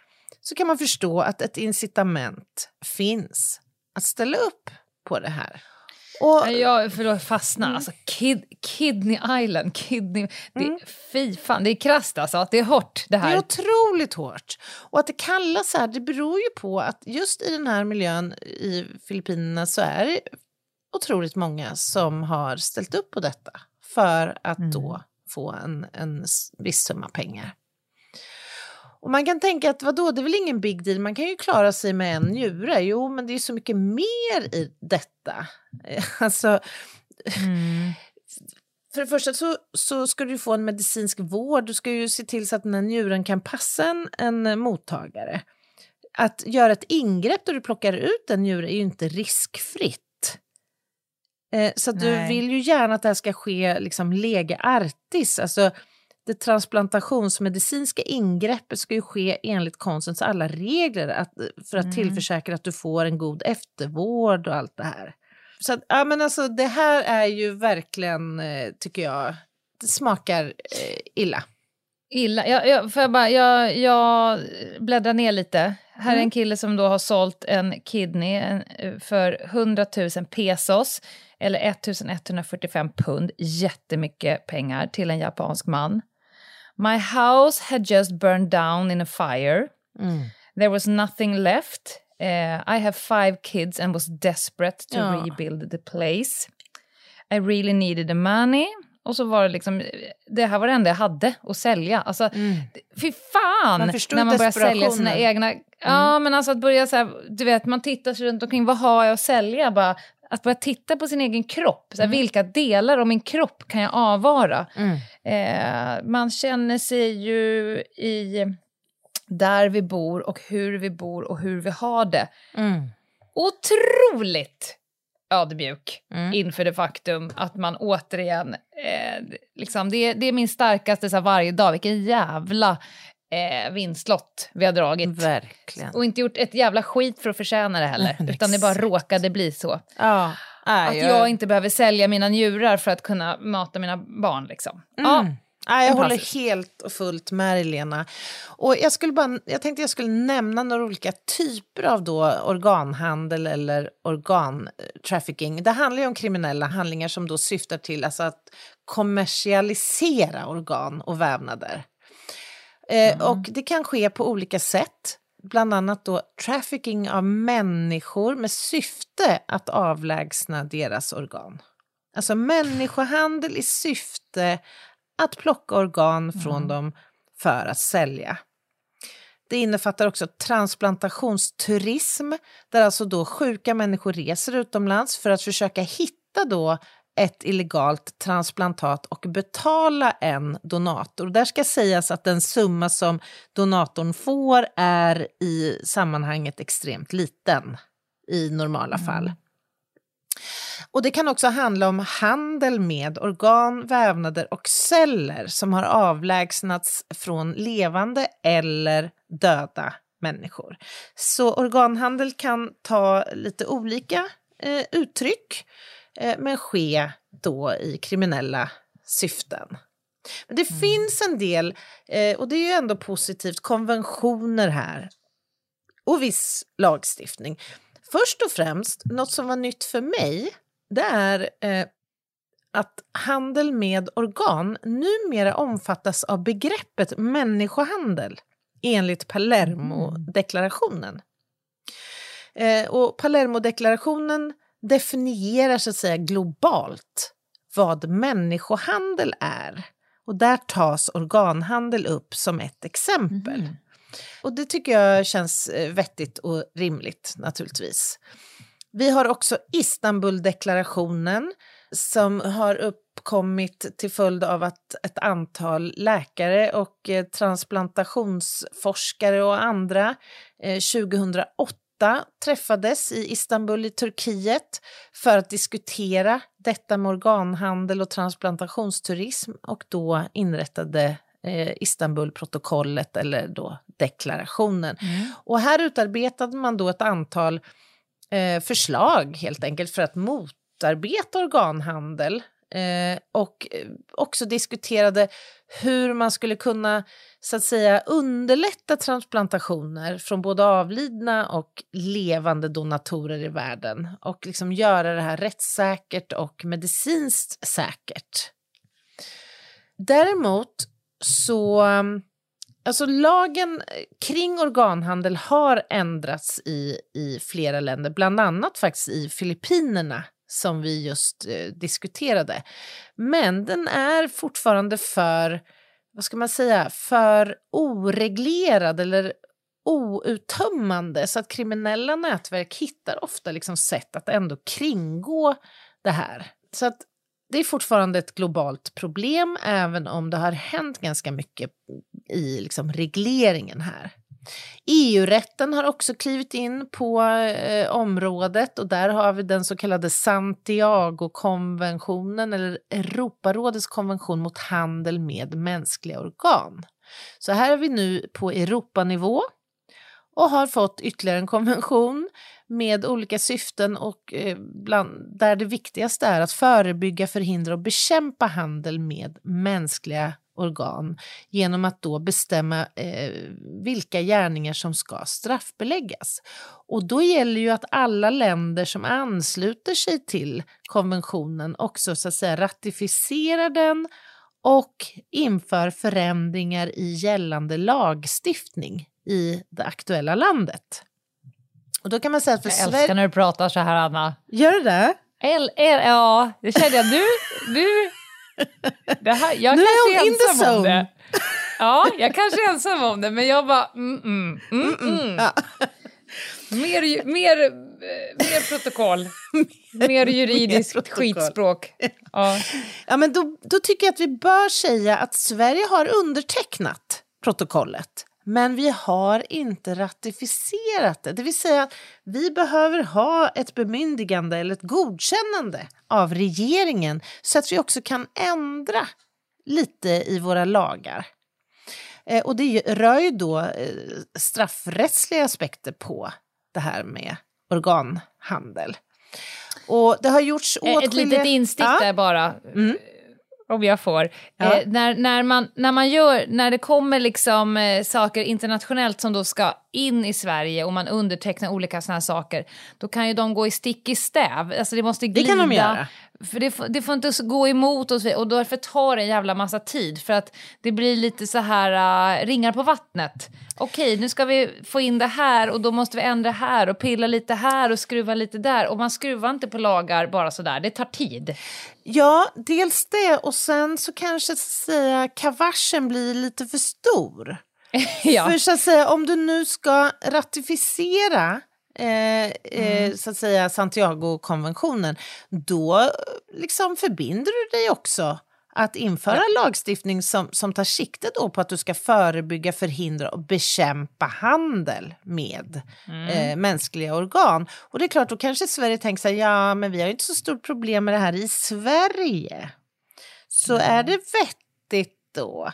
så kan man förstå att ett incitament finns att ställa upp på det här. Och, jag förlåt, fastnar. Mm. Alltså, kid, kidney Island, kidney... Det, mm. Fy fan, det är krasst alltså. Det är hårt det här. Det är otroligt hårt. Och att det kallas så här, det beror ju på att just i den här miljön i Filippinerna så är det otroligt många som har ställt upp på detta för att mm. då få en, en viss summa pengar. Och man kan tänka att vadå, det är väl ingen big deal, man kan ju klara sig med en njure. Jo, men det är så mycket mer i detta. Alltså, mm. För det första så, så ska du få en medicinsk vård, du ska ju se till så att den här njuren kan passa en, en mottagare. Att göra ett ingrepp då du plockar ut en njure är ju inte riskfritt. Eh, så du vill ju gärna att det här ska ske liksom lege artis, alltså det transplantationsmedicinska ingreppet ska ju ske enligt konstens alla regler att, för att mm. tillförsäkra att du får en god eftervård och allt det här. Så att, ja, men alltså, det här är ju verkligen, eh, tycker jag, det smakar eh, illa. Illa. Jag, jag, jag, bara, jag, jag bläddrar ner lite. Här är en mm. kille som då har sålt en kidney en, för 100 000 pesos, eller 1145 pund, jättemycket pengar, till en japansk man. My house had just burned down in a fire. Mm. There was nothing left. Uh, I have five kids and was desperate to ja. rebuild the place. I really needed the money. Och så var det liksom, det här var det enda jag hade att sälja. Alltså, mm. Fy fan! Man när man börjar sälja sina egna... Mm. Ja, men alltså att börja så här, du vet, man tittar sig runt omkring, vad har jag att sälja? Bara, att börja titta på sin egen kropp. Så mm. Vilka delar av min kropp kan jag avvara? Mm. Eh, man känner sig ju i där vi bor och hur vi bor och hur vi har det. Mm. Otroligt ödmjuk mm. inför det faktum att man återigen... Eh, liksom, det, det, är min starkaste så här, varje dag. Vilken jävla eh, vinstlott vi har dragit. Verkligen. Och inte gjort ett jävla skit för att förtjäna det heller. utan det bara råkade bli så. Ja. Aj, att jag inte behöver sälja mina njurar för att kunna mata mina barn. Liksom. Mm. Ja. Nej, jag håller helt och fullt med dig, Lena. Och jag, skulle bara, jag tänkte jag skulle nämna några olika typer av då organhandel eller organtrafficking. Det handlar ju om kriminella handlingar som då syftar till alltså att kommersialisera organ och vävnader. Eh, mm. Och det kan ske på olika sätt. Bland annat då trafficking av människor med syfte att avlägsna deras organ. Alltså människohandel i syfte att plocka organ från mm. dem för att sälja. Det innefattar också transplantationsturism, där alltså då sjuka människor reser utomlands för att försöka hitta då ett illegalt transplantat och betala en donator. Där ska sägas att den summa som donatorn får är i sammanhanget extremt liten i normala mm. fall. Och Det kan också handla om handel med organ, vävnader och celler som har avlägsnats från levande eller döda människor. Så organhandel kan ta lite olika eh, uttryck men ske då i kriminella syften. Men det mm. finns en del, eh, och det är ju ändå positivt, konventioner här och viss lagstiftning. Först och främst, något som var nytt för mig, det är eh, att handel med organ numera omfattas av begreppet människohandel enligt Palermo-deklarationen. Eh, och Palermo-deklarationen definierar så att säga globalt vad människohandel är. Och där tas organhandel upp som ett exempel. Mm. Och det tycker jag känns eh, vettigt och rimligt naturligtvis. Vi har också Istanbuldeklarationen som har uppkommit till följd av att ett antal läkare och eh, transplantationsforskare och andra 2008 träffades i Istanbul i Turkiet för att diskutera detta med organhandel och transplantationsturism och då inrättade eh, Istanbulprotokollet eller då deklarationen. Mm. Och här utarbetade man då ett antal eh, förslag helt enkelt för att motarbeta organhandel eh, och eh, också diskuterade hur man skulle kunna så att säga underlätta transplantationer från både avlidna och levande donatorer i världen. Och liksom göra det här rättssäkert och medicinskt säkert. Däremot så eh, Alltså lagen kring organhandel har ändrats i, i flera länder, bland annat faktiskt i Filippinerna som vi just eh, diskuterade. Men den är fortfarande för, vad ska man säga, för oreglerad eller outtömmande så att kriminella nätverk hittar ofta liksom sätt att ändå kringgå det här. Så att det är fortfarande ett globalt problem även om det har hänt ganska mycket i liksom regleringen här. EU-rätten har också klivit in på eh, området och där har vi den så kallade Santiago-konventionen eller Europarådets konvention mot handel med mänskliga organ. Så här är vi nu på Europanivå och har fått ytterligare en konvention med olika syften och eh, bland, där det viktigaste är att förebygga, förhindra och bekämpa handel med mänskliga organ genom att då bestämma eh, vilka gärningar som ska straffbeläggas. Och då gäller ju att alla länder som ansluter sig till konventionen också så att säga ratificerar den och inför förändringar i gällande lagstiftning i det aktuella landet. Och då kan man säga att för jag älskar när du pratar så här, Anna. Gör du det? L, L, ja, det kände jag. Du, du det här, jag nu kanske är ensam om det. Ja, jag kanske är ensam om det, men jag bara... Mm, mm, mm, mm. Ja. Mer, mer, mer protokoll. mer juridiskt mer skitspråk. Ja. ja, men då, då tycker jag att vi bör säga att Sverige har undertecknat protokollet men vi har inte ratificerat det. Det vill säga att vi behöver ha ett bemyndigande eller ett godkännande av regeringen så att vi också kan ändra lite i våra lagar. Eh, och det rör ju då eh, straffrättsliga aspekter på det här med organhandel. Och det har gjorts åtskilliga... Ett litet instick ja. där bara. Mm om jag får. Ja. Eh, när, när, man, när, man gör, när det kommer liksom, eh, saker internationellt som då ska in i Sverige och man undertecknar olika sådana saker, då kan ju de gå i stick i stäv. Alltså det måste glida. Det kan de göra. För det, det får inte gå emot och, och därför tar det en jävla massa tid för att det blir lite så här uh, ringar på vattnet. Okej, nu ska vi få in det här och då måste vi ändra här och pilla lite här och skruva lite där. Och man skruvar inte på lagar bara sådär, det tar tid. Ja, dels det och sen så kanske så säga kavaschen blir lite för stor. ja. För så att säga, om du nu ska ratificera eh, eh, mm. så att säga Santiago-konventionen, då liksom förbinder du dig också att införa ja. lagstiftning som, som tar sikte då på att du ska förebygga, förhindra och bekämpa handel med mm. eh, mänskliga organ. Och det är klart, då kanske Sverige tänker sig, ja men vi har ju inte så stort problem med det här i Sverige. Så mm. är det vettigt och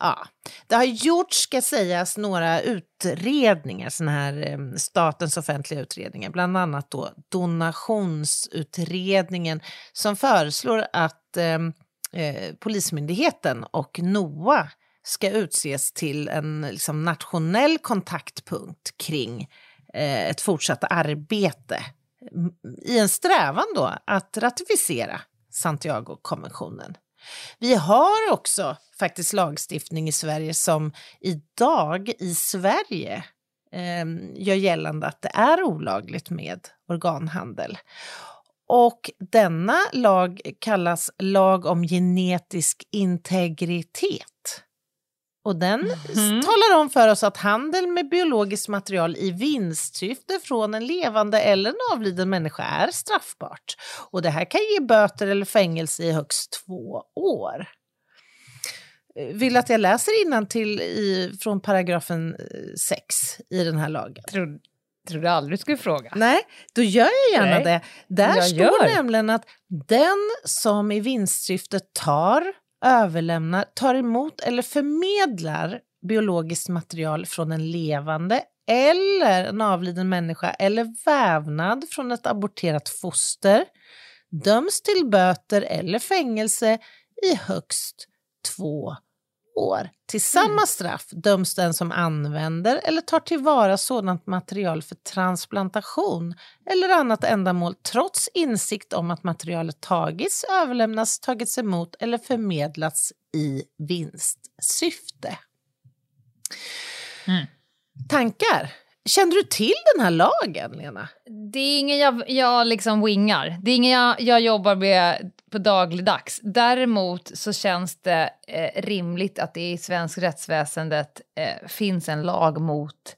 Ja, det har gjorts, ska sägas, några utredningar, såna här eh, statens offentliga utredningar, bland annat då donationsutredningen som föreslår att eh, eh, Polismyndigheten och NOA ska utses till en liksom, nationell kontaktpunkt kring eh, ett fortsatt arbete i en strävan då att ratificera Santiago-konventionen. Vi har också faktiskt lagstiftning i Sverige som idag i Sverige eh, gör gällande att det är olagligt med organhandel. Och denna lag kallas lag om genetisk integritet. Och den mm. talar om för oss att handel med biologiskt material i vinstsyfte från en levande eller en avliden människa är straffbart. Och det här kan ge böter eller fängelse i högst två år. Vill att jag läser till i, från paragrafen 6 i den här lagen? trodde aldrig du skulle fråga. Nej, då gör jag gärna Nej, det. Där jag står gör. nämligen att den som i vinstsyfte tar, överlämnar, tar emot eller förmedlar biologiskt material från en levande eller en avliden människa eller vävnad från ett aborterat foster döms till böter eller fängelse i högst två år. Till samma straff döms den som använder eller tar tillvara sådant material för transplantation eller annat ändamål trots insikt om att materialet tagits, överlämnats, tagits emot eller förmedlats i vinstsyfte. Mm. Tankar? Kände du till den här lagen, Lena? Det är ingen jag, jag liksom wingar. Det är ingen jag, jag jobbar med på dagligdags. Däremot så känns det eh, rimligt att det i svensk rättsväsendet eh, finns en lag mot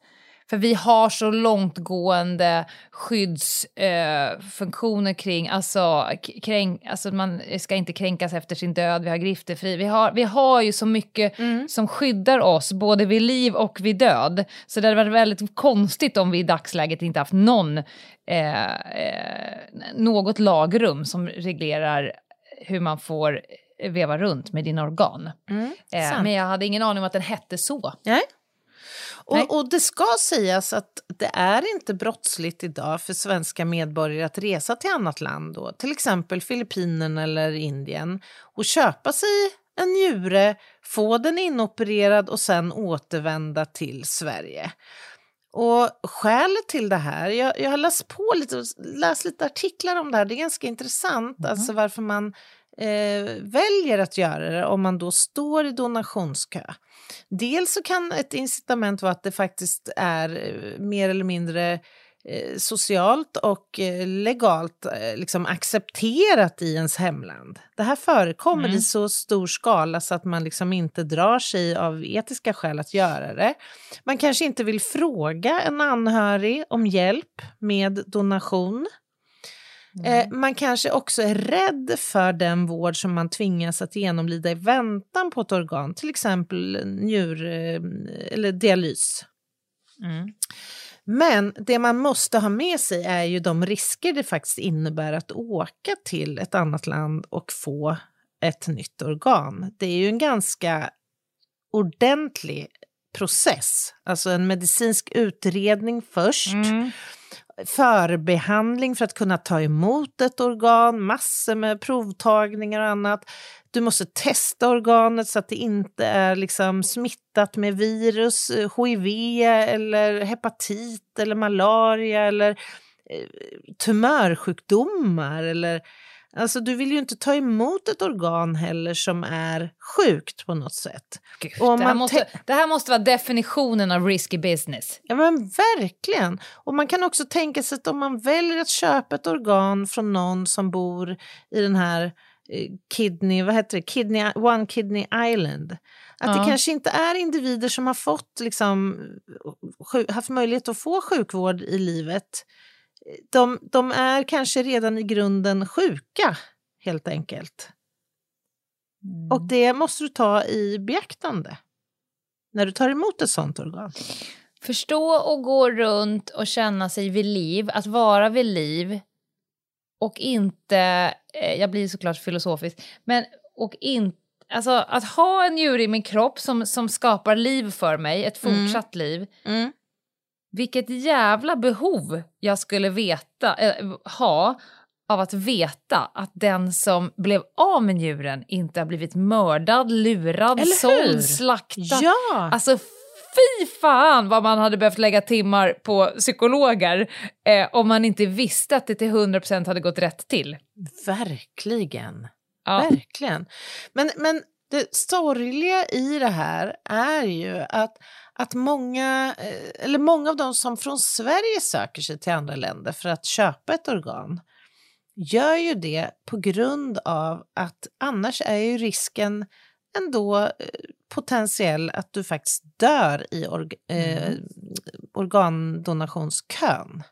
för vi har så långtgående skyddsfunktioner eh, kring, alltså, kränk, alltså man ska inte kränkas efter sin död, vi har griftefri, vi har, vi har ju så mycket som skyddar oss både vid liv och vid död. Så det hade varit väldigt konstigt om vi i dagsläget inte haft någon, eh, eh, något lagrum som reglerar hur man får veva runt med dina organ. Eh, sant. men jag hade ingen aning om att den hette så. Nej. Och, och det ska sägas att det är inte brottsligt idag för svenska medborgare att resa till annat land, då, till exempel Filippinerna eller Indien, och köpa sig en njure, få den inopererad och sen återvända till Sverige. Och skälet till det här, jag, jag har läst på lite, läst lite artiklar om det här, det är ganska intressant, alltså varför man eh, väljer att göra det om man då står i donationskö. Dels så kan ett incitament vara att det faktiskt är eh, mer eller mindre socialt och eh, legalt eh, liksom accepterat i ens hemland. Det här förekommer i så stor skala så att man liksom inte drar sig av etiska skäl att göra det. Man kanske inte vill fråga en anhörig om hjälp med donation. Eh, man kanske också är rädd för den vård som man tvingas att genomlida i väntan på ett organ, till exempel njur eh, eller dialys. Men det man måste ha med sig är ju de risker det faktiskt innebär att åka till ett annat land och få ett nytt organ. Det är ju en ganska ordentlig process, alltså en medicinsk utredning först. Mm förbehandling för att kunna ta emot ett organ, massor med provtagningar och annat. Du måste testa organet så att det inte är liksom smittat med virus, eh, hiv eller hepatit eller malaria eller eh, tumörsjukdomar. Eller, alltså du vill ju inte ta emot ett organ heller som är sjukt på något sätt. Gud, det, här måste, te- det här måste vara definitionen av risky business. Ja men verkligen. Och man kan också tänka sig att om man väljer att köpa ett organ från någon som bor i den här eh, kidney, vad heter det, kidney, One Kidney Island. Att Ja. det kanske inte är individer som har fått, liksom, haft möjlighet att få sjukvård i livet. De, de är kanske redan i grunden sjuka, helt enkelt. Och det måste du ta i beaktande när du tar emot ett sånt organ. Förstå och gå runt och känna sig vid liv, att vara vid liv och inte, eh, jag blir såklart filosofisk, men och inte, alltså att ha en djur i min kropp som, som skapar liv för mig, ett fortsatt liv, Mm. Vilket jävla behov jag skulle veta, eh, ha av att veta att den som blev av med njuren inte har blivit mördad, lurad, såld, slaktad. Ja! Alltså fy fan vad man hade behövt lägga timmar på psykologer eh, om man inte visste att det till 100% hade gått rätt till. Verkligen. Ja. Verkligen. Men, men det sorgliga i det här är ju att, att många, eh, eller många av de som från Sverige söker sig till andra länder för att köpa ett organ gör ju det på grund av att annars är ju risken ändå eh, potentiell att du faktiskt dör i org, eh, organdonationskön.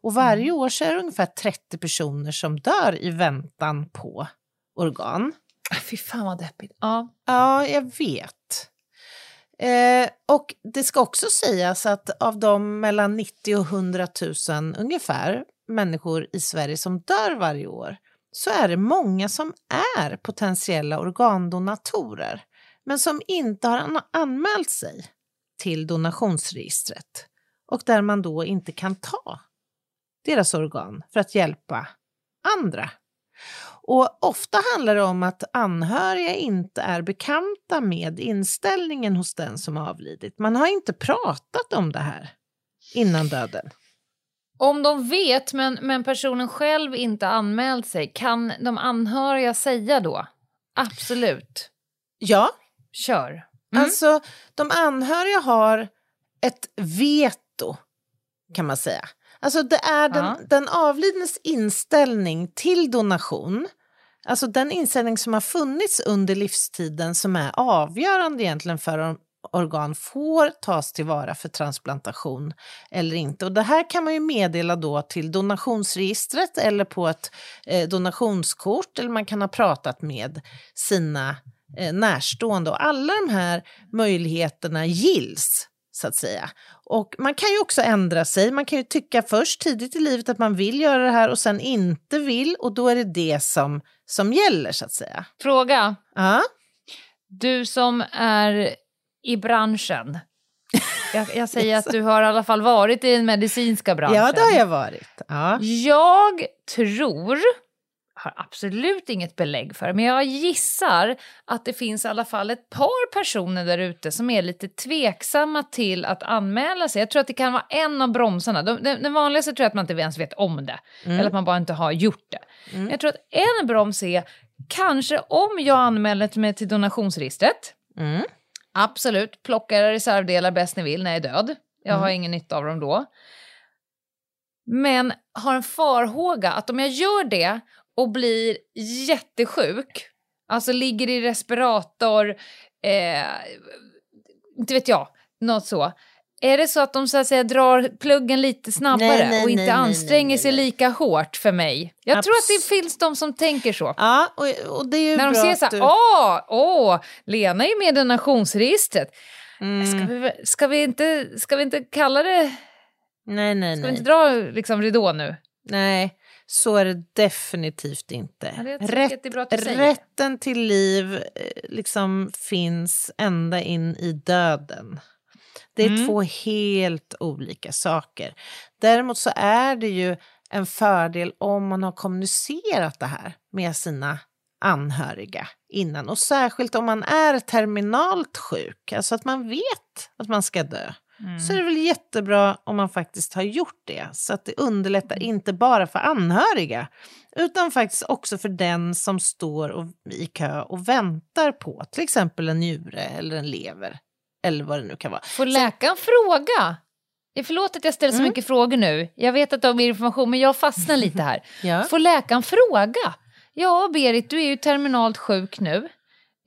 Och varje år så är det ungefär 30 personer som dör i väntan på organ. Ah, Fy fan vad deppigt. Ja. Ja, jag vet. Eh, och det ska också sägas att av de mellan 90 och 100 000 ungefär människor i Sverige som dör varje år så är det många som är potentiella organdonatorer men som inte har anmält sig till donationsregistret och där man då inte kan ta deras organ för att hjälpa andra. Och ofta handlar det om att anhöriga inte är bekanta med inställningen hos den som avlidit. Man har inte pratat om det här innan döden. Om de vet, men, men personen själv inte anmält sig, kan de anhöriga säga då? Absolut. Ja. Kör. Mm. Alltså, de anhöriga har ett veto, kan man säga. Alltså det är den, ja. den avlidnes inställning till donation, alltså den inställning som har funnits under livstiden som är avgörande egentligen för om organ får tas tillvara för transplantation eller inte. Och det här kan man ju meddela då till donationsregistret eller på ett eh, donationskort eller man kan ha pratat med sina eh, närstående. Och alla de här möjligheterna gills så att säga. Och man kan ju också ändra sig. Man kan ju tycka först tidigt i livet att man vill göra det här och sen inte vill och då är det det som, som gäller så att säga. Fråga. Ja? Du som är i branschen. Jag, jag säger att du har i alla fall varit i den medicinska branschen. Ja, det har jag varit. Ja. Jag tror har absolut inget belägg för, men jag gissar att det finns i alla fall ett par personer där ute som är lite tveksamma till att anmäla sig. Jag tror att det kan vara en av bromsarna. De, den, den vanligaste tror jag att man inte ens vet om det, mm. eller att man bara inte har gjort det. Mm. Jag tror att en broms är kanske om jag anmäler mig till donationsregistret, mm. absolut, plocka reservdelar bäst ni vill när jag är död. Jag har mm. ingen nytta av dem då. Men har en farhåga att om jag gör det och blir jättesjuk, alltså ligger i respirator, eh, inte vet jag, något så. Är det så att de så att säga drar pluggen lite snabbare nej, nej, och inte nej, anstränger sig lika hårt för mig? Jag Abs tror att det finns de som tänker så. Ja, och, och det är ju När de ser så här, du... åh, åh, Lena är med i donationsregistret. Mm. Ska, vi, ska, vi inte, ska vi inte kalla det... Nej, nej, ska vi inte dra liksom ridå nu? Nej, så är det definitivt inte. Ja, Rätt, rätten till liv eh, liksom finns ända in i döden. Det är mm. två helt olika saker. Däremot så är det ju en fördel om man har kommunicerat det här med sina anhöriga innan och särskilt om man är terminalt sjuk, alltså att man vet att man ska dö. Mm. Så är det väl jättebra om man faktiskt har gjort det. Så att det underlättar mm. inte bara för anhöriga utan faktiskt också för den som står och, i kö och väntar på till exempel en njure eller en lever. Eller vad det nu kan vara. Får läkaren så... fråga? Förlåt att jag ställer så mm. mycket frågor nu. Jag vet att har mer information men jag fastnar lite här. ja. Får läkaren fråga? Ja, Berit, du är ju terminalt sjuk nu.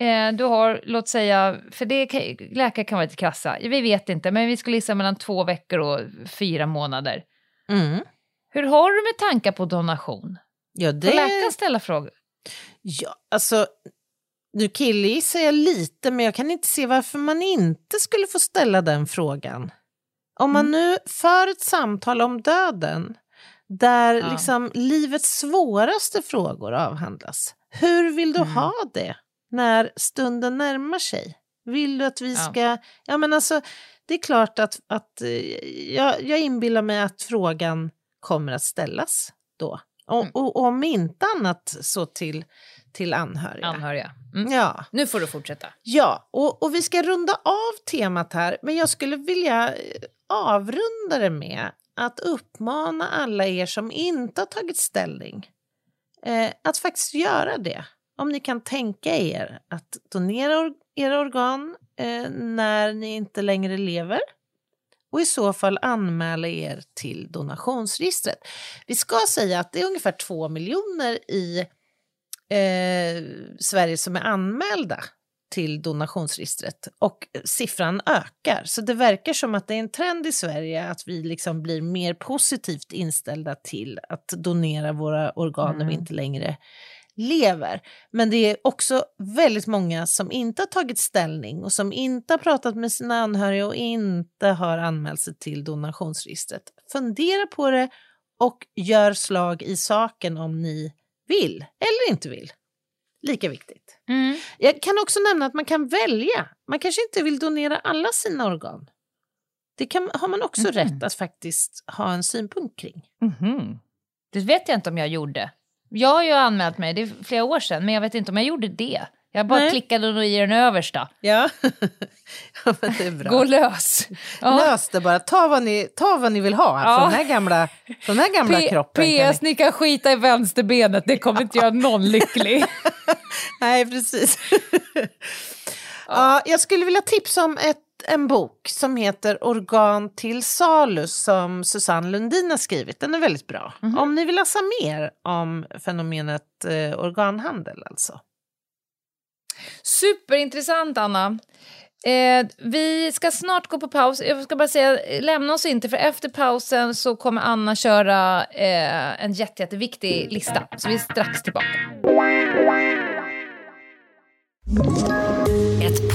Eh, du har, låt säga, för det läkare kan vara lite krassa, vi vet inte, men vi skulle gissa mellan två veckor och fyra månader. Mm. Hur har du med tankar på donation? Ja, det... Får läkaren ställa frågor? Ja, alltså, nu killgissar jag lite, men jag kan inte se varför man inte skulle få ställa den frågan. Om man mm. nu för ett samtal om döden, där ja. liksom livets svåraste frågor avhandlas, hur vill du mm. ha det? När stunden närmar sig? Vill du att vi ska... Ja, ja men alltså, det är klart att, att eh, jag, jag inbillar mig att frågan kommer att ställas då. Och, mm. och, och om inte annat så till, till anhöriga. Anhöriga. Mm. Ja. Nu får du fortsätta. Ja, och, och vi ska runda av temat här, men jag skulle vilja eh, avrunda det med att uppmana alla er som inte har tagit ställning eh, att faktiskt göra det om ni kan tänka er att donera era organ eh, när ni inte längre lever och i så fall anmäla er till donationsregistret. Vi ska säga att det är ungefär två miljoner i eh, Sverige som är anmälda till donationsregistret och siffran ökar. Så det verkar som att det är en trend i Sverige att vi liksom blir mer positivt inställda till att donera våra organ mm. när vi inte längre lever. Men det är också väldigt många som inte har tagit ställning och som inte har pratat med sina anhöriga och inte har anmält sig till donationsregistret. Fundera på det och gör slag i saken om ni vill eller inte vill. Lika viktigt. Mm. Jag kan också nämna att man kan välja. Man kanske inte vill donera alla sina organ. Det kan, har man också Mhm. rätt att faktiskt ha en synpunkt kring. Mhm. Det vet jag inte om jag gjorde. Jag har ju anmält mig, det är flera år sedan, men jag vet inte om jag gjorde det. Jag bara Nej. klickade nog i den översta. Ja, ja men det är bra. Gå lös! Ja. Lös det bara. Ta vad ni, ta vad ni vill ha Ja. från den här gamla, från den här gamla P- kroppen. kan ni- PS, ni kan skita i vänsterbenet, det kommer inte göra någon lycklig. Nej, precis. ja, jag skulle vilja tipsa om ett, en bok som heter Organ till salu som Susanne Lundin har skrivit. Den är väldigt bra. Om ni vill läsa mer om fenomenet eh, organhandel alltså. Superintressant, Anna. Eh, vi ska snart gå på paus. Jag ska bara säga, lämna oss inte, för efter pausen så kommer Anna köra eh, en jätte, jätteviktig lista. Så vi är strax tillbaka.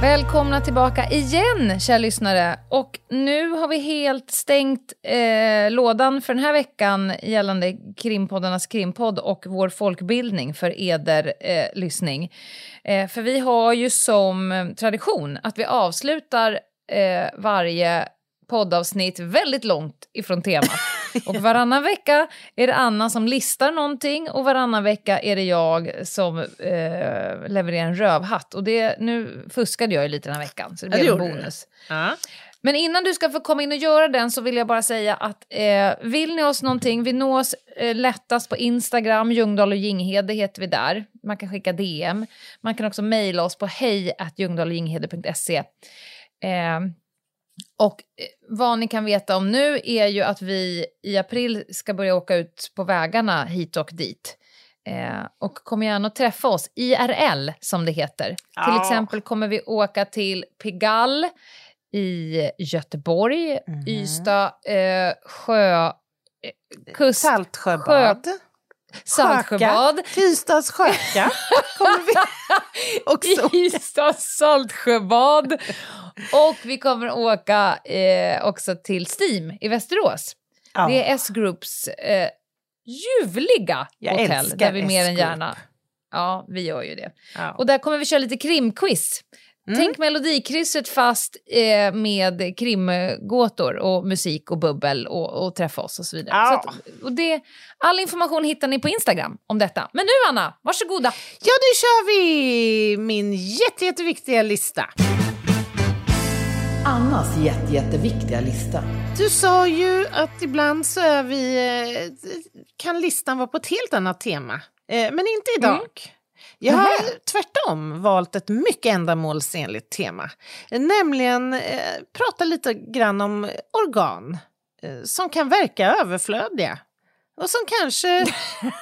Välkomna tillbaka igen, kära lyssnare. Och nu har vi helt stängt eh, lådan för den här veckan gällande krimpoddarnas krimpodd och vår folkbildning för eder eh, lyssning. Eh, för vi har ju som eh, tradition att vi avslutar eh, varje poddavsnitt väldigt långt ifrån temat. Och varannan vecka är det Anna som listar någonting och varannan vecka är det jag som eh, levererar en rövhatt. Och det, nu fuskade jag ju lite den här veckan så det Ja, det blev en bonus. Men innan du ska få komma in och göra den så vill jag bara säga att eh, vill ni oss någonting, vi nås eh, lättast på Instagram, Ljungdahl och Ginghede heter vi där. Man kan skicka DM. Man kan också mejla oss på hej Eh, och eh, vad ni kan veta om nu är ju att vi i april ska börja åka ut på vägarna hit och dit. Eh, och kom gärna och träffa oss, IRL som det heter. Till Ja. exempel kommer vi åka till Pigalle i Göteborg, Mhm. Ystad, eh, Sjö... Eh, kust, Saltsjöbad. Saltsjöbad. Också åka. Ystads saltsjöbad. Och vi kommer åka eh, också till Steam i Västerås. Ja. Det är S-Groups eh, ljuvliga Jag hotell. Där vi mer än gärna... Ja, vi gör ju det. Ja. Och där kommer vi köra lite krimquiz. Mm. Tänk melodikrysset fast eh, med krimgåtor och musik och bubbel och, och träffa oss och så vidare. Ja. Så att, och det, all information hittar ni på Instagram om detta. Men nu Anna, varsågoda. Ja, nu kör vi min jätte, jätteviktiga lista. Annas jätte, jätteviktiga lista. Du sa ju att ibland så är vi, eh, kan listan vara på ett helt annat tema. Eh, Men inte idag. Jag har tvärtom valt ett mycket ändamålsenligt tema. Nämligen eh, prata lite grann om organ eh, som kan verka överflödiga. Och som kanske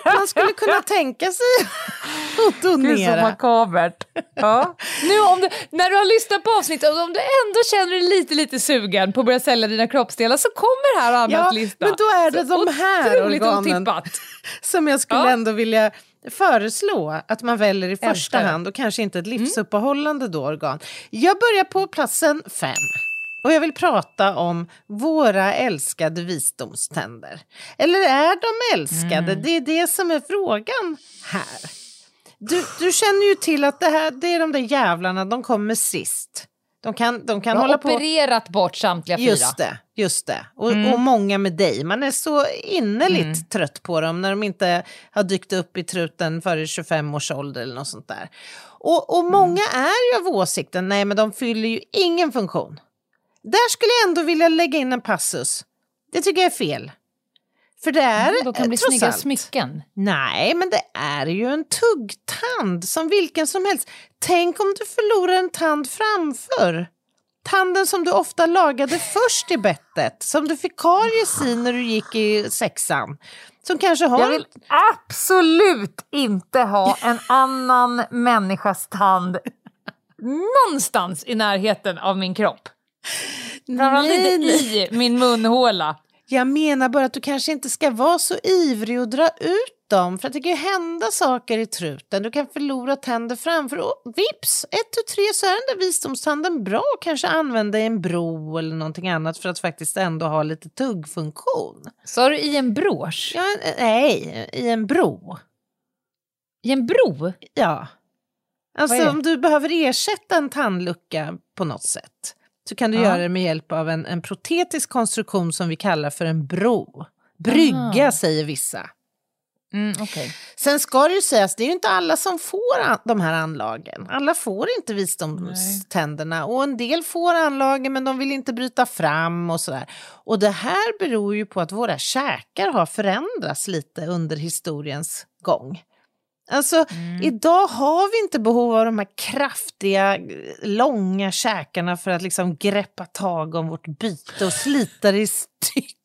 man skulle kunna tänka sig att donera. makabert. Ja. Nu om du, när du har lyssnat på avsnittet, och om du ändå känner dig lite, lite sugen på att börja sälja dina kroppsdelar så kommer här Annas Ja, lista. men då är det Så de här organen. otippat. som jag skulle Ja. ändå vilja föreslå att man väljer i första Älskar hand och kanske inte ett livsuppehållande då organ. Jag börjar på platsen fem. Och jag vill prata om våra älskade visdomständer. Eller är de älskade? Det är det som är frågan här. Du, du känner ju till att det, här, det är de där jävlarna, de kommer sist. De kan, de kan Jag har hålla på... opererat bort samtliga fyra. Just det, just det. Och, och många med dig. Man är så innerligt trött på dem när de inte har dykt upp i truten före 25 års ålder eller något sånt där. Och, och många är ju av åsikten, nej men de fyller ju ingen funktion. Där skulle jag ändå vilja lägga in en passus. Det tycker jag är fel. För det är Mm, då kan bli trots snygga allt- smycken. Nej, men det är ju en tuggtand som vilken som helst. Tänk om du förlorar en tand framför. Tanden som du ofta lagade först i bettet, som du fick karies i när du gick i sexan. Som kanske har... Jag vill absolut inte ha en annan människas tand någonstans i närheten av min kropp. Framförallt inte i min munhåla. Jag menar bara att du kanske inte ska vara så ivrig och dra ut dem. För att det kan ju hända saker i truten. Du kan förlora tänder framför och vips, ett och tre så är den där visdomstanden bra. Kanske använda i en bro eller någonting annat för att faktiskt ändå ha lite tuggfunktion. Sa du i en brosch? Ja, nej, i en bro. I en bro? Ja. Alltså om du behöver ersätta en tandlucka på något sätt så kan du Ja. göra det med hjälp av en, en protetisk konstruktion som vi kallar för en bro. Brygga Ah. säger vissa. Mm, okej. Sen ska det ju sägas, det är ju inte alla som får de här anlagen. Alla får inte visdomständerna och en del får anlagen men de vill inte bryta fram och sådär. Och det här beror ju på att våra käkar har förändrats lite under historiens gång. Alltså, idag har vi inte behov av de här kraftiga, långa käkarna för att liksom greppa tag om vårt byte och slita det i stycken.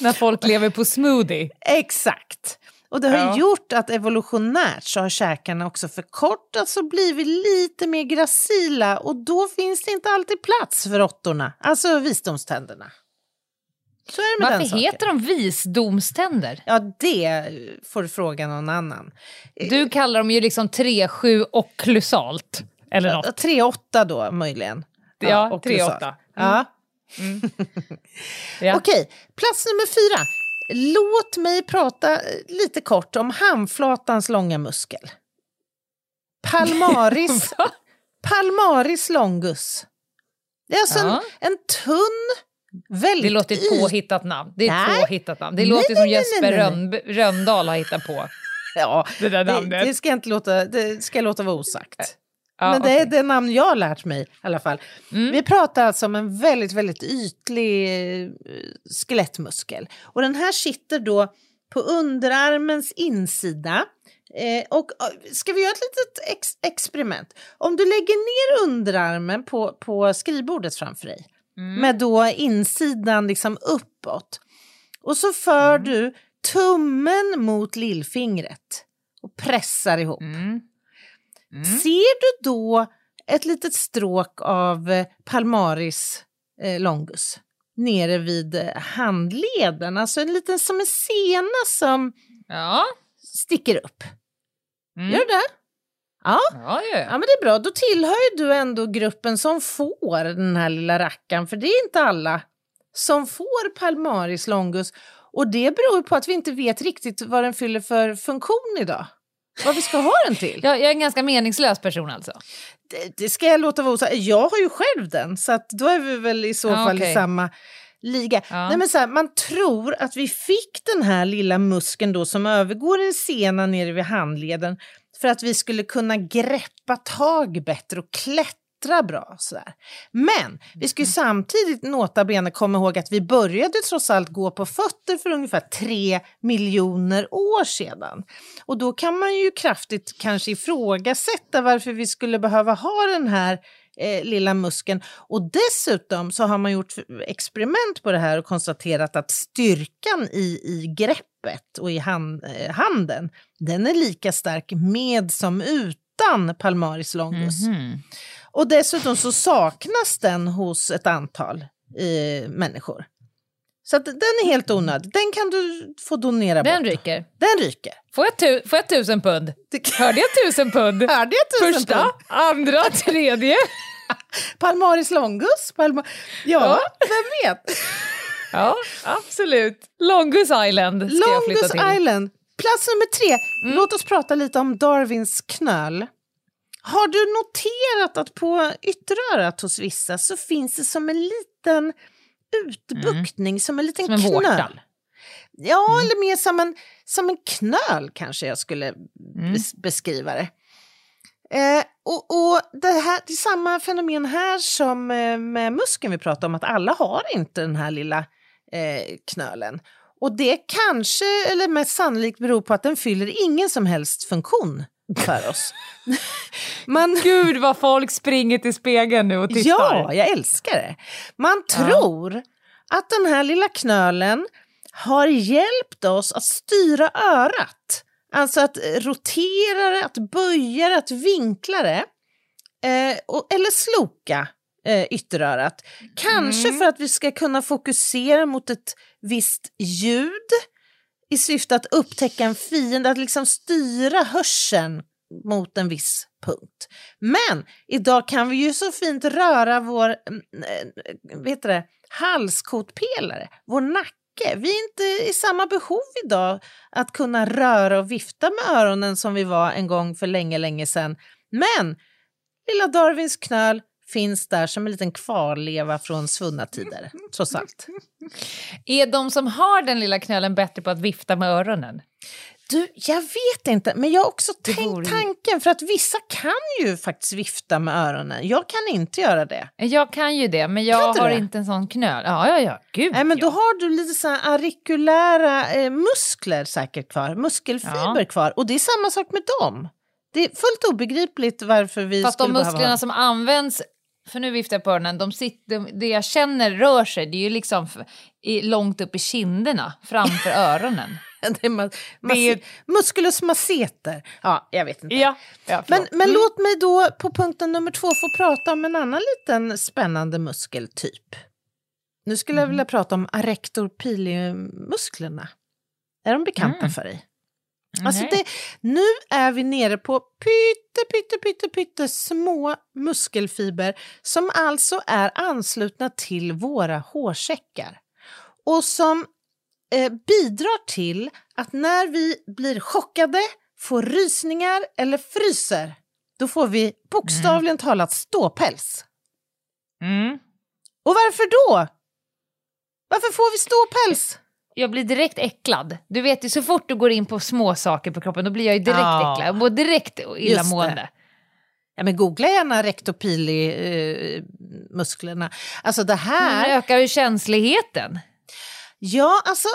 När folk lever på smoothie. Exakt. Och det har Ja. gjort att evolutionärt så har käkarna också förkortats och blivit lite mer gracila och då finns det inte alltid plats för råttorna, alltså visdomständerna. Så är det med den Varför saken. heter de visdomständer? Ja, det får du fråga någon annan. Du kallar dem ju liksom 3, 7 och klysalt. Eller något. 3-8 då möjligen. Ja, och 3-8. kolossalt. Ja. Ja. Okej, plats nummer fyra. Låt mig prata eh, lite kort om handflatans långa muskel. Palmaris, palmaris longus. Det är alltså Ja. en, en tunn, väldigt Det låter ett påhittat namn. Det är Nej. påhittat namn. Det Nej, låter nej, som Jesper. Rönn, Röndahl har hittat på. Ja, Det där det, namnet. det ska jag inte låta, det ska jag låta vara osagt. Ja, Men det är okej. det namn jag har lärt mig i alla fall. Mm. Vi pratar alltså om en väldigt, väldigt ytlig eh, skelettmuskel. Och den här sitter då på underarmens insida. Eh, och eh, ska vi göra ett litet ex experiment? Om du lägger ner underarmen på, på skrivbordet framför dig Mm. med då insidan liksom uppåt. Och så för Mm. du tummen mot lillfingret och pressar ihop. Mm. Ser du då ett litet stråk av eh, palmaris eh, longus nere vid eh, handleden? Alltså en liten som en sena som Ja. sticker upp. Mm. Gör det? Ja. Ja, ja, ja, men det är bra. Då tillhör du ändå gruppen som får den här lilla rackaren, för det är inte alla som får palmaris longus. Och det beror på att vi inte vet riktigt vad den fyller för funktion idag. Vi ska ha den till. Jag, jag är en ganska meningslös person alltså. Det, det ska jag låta vara osagt. Jag har ju själv den, så att då är vi väl i så Ja, fall i okej. samma liga. Ja. Nej, men så här, man tror att vi fick den här lilla muskeln då som övergår en sena nere vid handleden för att vi skulle kunna greppa tag bättre och klättra bra. Så där. Men vi ska ju samtidigt nota bene komma ihåg att vi började trots allt gå på fötter för ungefär tre miljoner år sedan. Och då kan man ju kraftigt kanske ifrågasätta varför vi skulle behöva ha den här eh, lilla muskeln. Och dessutom så har man gjort experiment på det här och konstaterat att styrkan i, i greppet och i hand, eh, handen, den är lika stark med som utan palmaris longus. Mhm. Och dessutom så saknas den hos ett antal eh, människor. Så den är helt onödig. Den kan du få donera Den bort. ryker. Den ryker. Får jag, tu, får jag tusen pund? Hörde jag tusen pund? Hörde jag tusen Första, pund? andra, tredje. Palmaris longus? Palma... Ja, Ja. vem vet? Ja, absolut. Longus Island ska jag flytta Longus till. Mm. Island. Plats nummer tre. Låt oss prata lite om Darwins knöl. Har du noterat att på ytterörat hos vissa så finns det som en liten utbuktning, som en liten Mm. Som en knöl? vårta. Ja, Mm. eller mer som en, som en knöl kanske jag skulle Mm. bes beskriva det. Eh, och, och det, här, det är samma fenomen här som eh, med muskeln vi pratade om, att alla har inte den här lilla eh, knölen. Och det kanske, eller mest sannolikt, beror på att den fyller ingen som helst funktion för oss. Man... Gud vad folk springer till spegeln nu och tittar. Ja, jag älskar det. Man tror ja. att den här lilla knölen har hjälpt oss att styra örat. Alltså att rotera det, att böja det, att vinkla det. Eh, och, eller sloka eh, ytterörat. Kanske mm. för att vi ska kunna fokusera mot ett visst ljud i syfte att upptäcka en fiende, att liksom styra hörseln mot en viss punkt. Men idag kan vi ju så fint röra vår mm, eh, vet det, halskotpelare, vår nacke. Vi är inte i samma behov idag att kunna röra och vifta med öronen som vi var en gång för länge, länge sedan. Men lilla Darwins knöl finns där som en liten kvarleva från svunna tider, trots allt. Är de som har den lilla knölen bättre på att vifta med öronen? Du, jag vet inte, men jag har också det tänkt vore... tanken för att vissa kan ju faktiskt vifta med öronen. Jag kan inte göra det. Jag kan ju det, men jag har det? inte en sån knöl. Ja, ja, ja. Gud, Nej, men ja. Då har du lite så arikulära eh, muskler säkert kvar, muskelfiber ja. kvar. Och det är samma sak med dem. Det är fullt obegripligt varför vi Fast skulle de musklerna behöva... som används för nu viftar jag på öronen, de sitter, det jag känner rör sig, det är ju liksom i, långt upp i kinderna framför öronen. det är, ma det är musculus masseter. Ja, jag vet inte. Ja, ja, men men mm. låt mig då på punkten nummer två få prata om en annan liten spännande muskeltyp. Nu skulle mm. jag vilja prata om arrector pili-musklerna. Är de bekanta mm. för dig? Alltså det, nu är vi nere på pytte, pytte, pytte, pytte små muskelfiber som alltså är anslutna till våra hårsäckar och som eh, bidrar till att när vi blir chockade, får rysningar eller fryser, då får vi bokstavligen mm. talat ståpäls. Mm. Och varför då? Varför får vi ståpäls? Jag blir direkt äcklad. Du vet ju så fort du går in på små saker på kroppen då blir jag ju direkt ja. äcklad. Jag mår direkt illamående. Ja, men googla gärna rektopili-musklerna. Eh, alltså det här... Det ökar ju känsligheten. Ja, alltså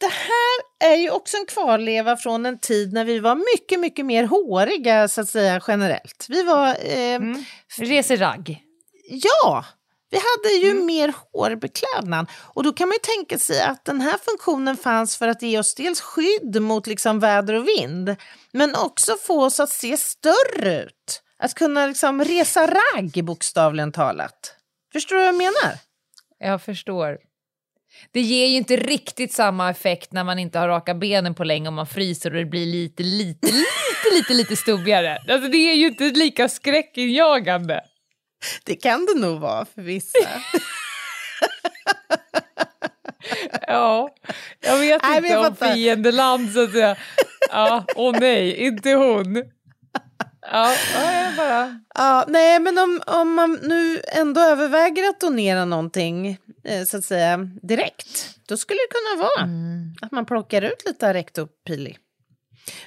det här är ju också en kvarleva från en tid när vi var mycket, mycket mer håriga så att säga generellt. Vi var... Eh, mm. Reseragg. Ja, vi hade ju mm. mer hårbeklädnad och då kan man ju tänka sig att den här funktionen fanns för att ge oss dels skydd mot liksom väder och vind men också få oss att se större ut. Att kunna liksom resa ragg bokstavligen talat. Förstår du vad jag menar? Jag förstår. Det ger ju inte riktigt samma effekt när man inte har raka benen på länge och man fryser och det blir lite, lite, lite, lite, lite stubbigare. Alltså det är ju inte lika skräckinjagande. Det kan det nog vara för vissa. ja, jag vet nej, inte jag om fiendeland så att säga. Ja, åh nej, inte hon. Ja, jag bara... ja, nej, men om, om man nu ändå överväger att donera någonting eh, så att säga direkt, då skulle det kunna vara mm. att man plockar ut lite Arectopili.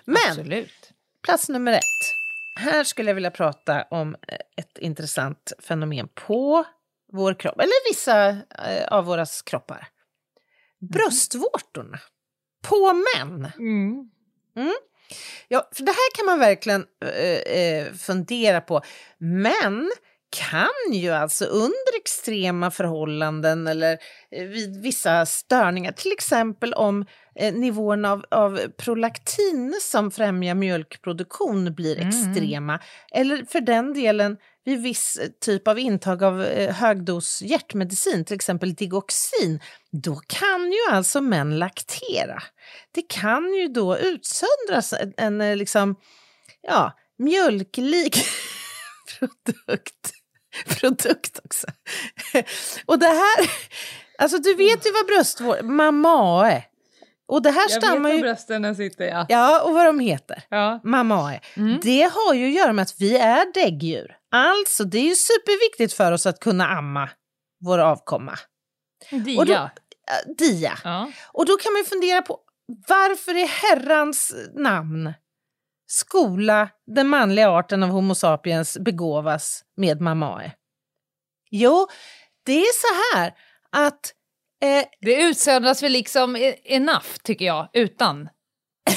Men Absolut. plats nummer ett här skulle jag vilja prata om eh, ett intressant fenomen på vår kropp, eller vissa eh, av våra kroppar. Mm. Bröstvårtorna. På män. Mm. Mm. Ja, för det här kan man verkligen eh, eh fundera på. Män kan ju alltså under extrema förhållanden eller vid vissa störningar, till exempel om eh, nivån av, av prolaktin som främjar mjölkproduktion blir mm. extrema. Eller för den delen vid viss typ av intag av eh, högdos hjärtmedicin, till exempel Digoxin, då kan ju alltså män laktera. Det kan ju då utsöndras en, en eh, liksom, ja, mjölklik produkt. produkt också. Och det här, alltså du vet ju vad bröstvård, mamae, och det här jag stammar vet ju... brösten sitter, ja. Ja, och vad de heter. Ja. Mamae. Mm. Det har ju att göra med att vi är däggdjur. Alltså, det är ju superviktigt för oss att kunna amma vår avkomma. Dia. Då, äh, dia. Ja. Och då kan man ju fundera på varför i herrans namn skola den manliga arten av Homo sapiens begåvas med mamae? Jo, det är så här att Eh, det utsöndras väl liksom e- enough, tycker jag, utan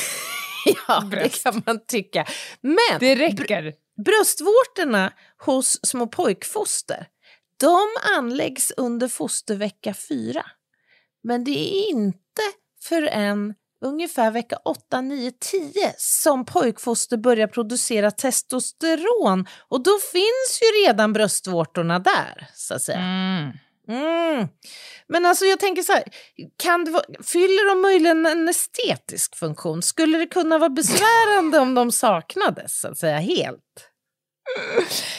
Ja, Bröst. det kan man tycka. Men det räcker. Br bröstvårtorna hos små pojkfoster, de anläggs under fostervecka 4. Men det är inte förrän ungefär vecka 8, 9, 10 som pojkfoster börjar producera testosteron och då finns ju redan bröstvårtorna där, så att säga. Mm. Mm. Men alltså jag tänker så här, kan det fyller de möjligen en estetisk funktion? Skulle det kunna vara besvärande om de saknades, så att säga, helt?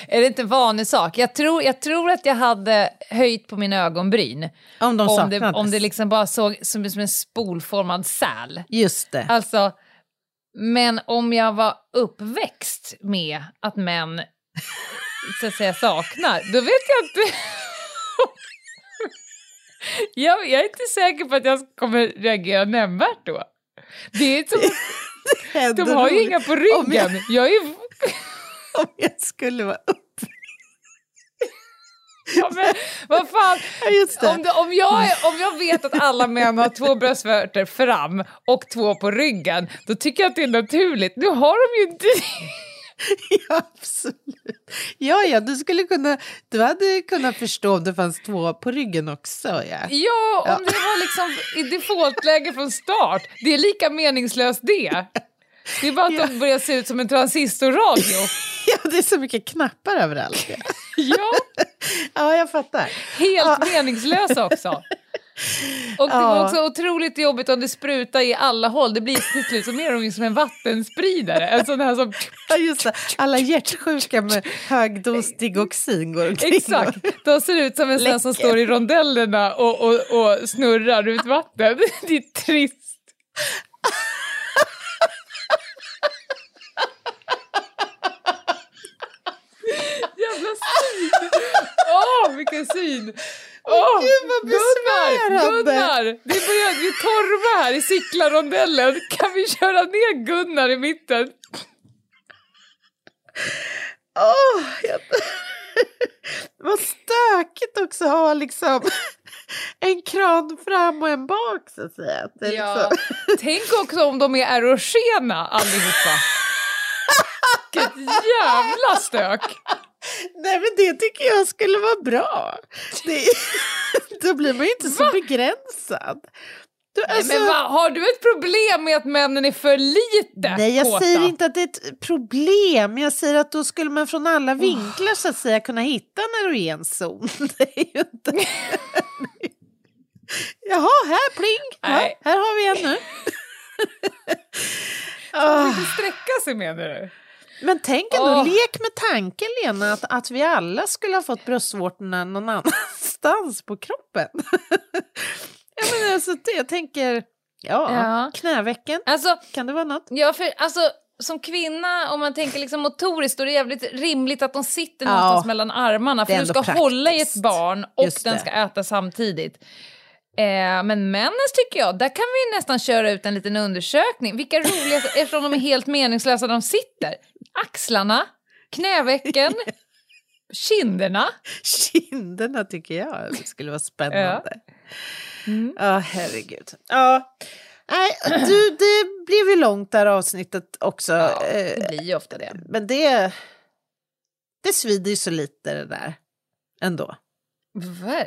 Är det inte vanlig sak? Jag tror, jag tror att jag hade höjt på min ögonbryn. Om de? Om det, om det liksom bara såg som, som en spolformad säl. Just det. Alltså, men om jag var uppväxt med att män så att säga saknar, då vet jag inte jag, jag är inte säker på att jag kommer reagera nämnvärt då. Det är som de har ju inga på ryggen. Jag är... om jag skulle vara upp Ja, men vad fan, ja, om, det, om, jag, om jag vet att alla män har två bröstvörter fram och två på ryggen, då tycker jag att det är naturligt. Nu har de ju inte ja, absolut. Ja, ja, du skulle kunna, du hade kunnat förstå om det fanns två på ryggen också. Ja, ja om ja. det var liksom i defaultläge från start. Det är lika meningslöst det. Det är bara att ja. de börjar se ut som en transistorradio. ja, det är så mycket knappar överallt. ja. ja, jag fattar. Helt ja. meningslösa också. Och det var också otroligt jobbigt om det sprutade i alla håll. Det blir till slut som mer som en vattenspridare. En sån här som... Ja, just det. Alla hjärtsjuka med högdos digoxin går omkring. Exakt. De ser ut som en sån som står i rondellerna och, och, och snurrar ut vatten. Det är trist. Jävla syn! Åh, oh, vilken syn! Åh, oh, Gud vad besvärande! Gunnar, Gunnar! Det börjar bli torva här i Sicklarondellen. Kan vi köra ner Gunnar i mitten? Åh, oh, jag... Vad stökigt också att ha liksom en kran fram och en bak så att säga. ja. Liksom... Tänk också om de är erogena allihopa. Vilket jävla stök! Nej men det tycker jag skulle vara bra. Det, då blir man ju inte så Va? begränsad. Du, alltså... men va, har du ett problem med att männen är för lite Nej, jag kåta? säger inte att det är ett problem. Jag säger att då skulle man från alla vinklar oh. så att säga kunna hitta en. Det är ju inte... Jaha, här pling! Ja, här har vi en nu. Ska inte sträcka sig menar du? Men tänk ändå, oh. lek med tanken Lena, att, att vi alla skulle ha fått bröstvårtorna någon annanstans på kroppen. jag, menar, alltså, jag tänker, ja, ja. knävecken, alltså, kan det vara något? Ja, för alltså som kvinna, om man tänker liksom motoriskt, då är det jävligt rimligt att de sitter ja, någonstans mellan armarna. För du ska praktiskt. hålla i ett barn och den ska äta samtidigt. Eh, men männens tycker jag, där kan vi nästan köra ut en liten undersökning. Vilka roliga, eftersom de är helt meningslösa de sitter. Axlarna, knävecken, kinderna. Kinderna tycker jag skulle vara spännande. Ja, mm. oh, herregud. Ja. Nej, du, det blev ju långt det här avsnittet också. Ja, det blir ju ofta det. Men det, det svider ju så lite det där ändå.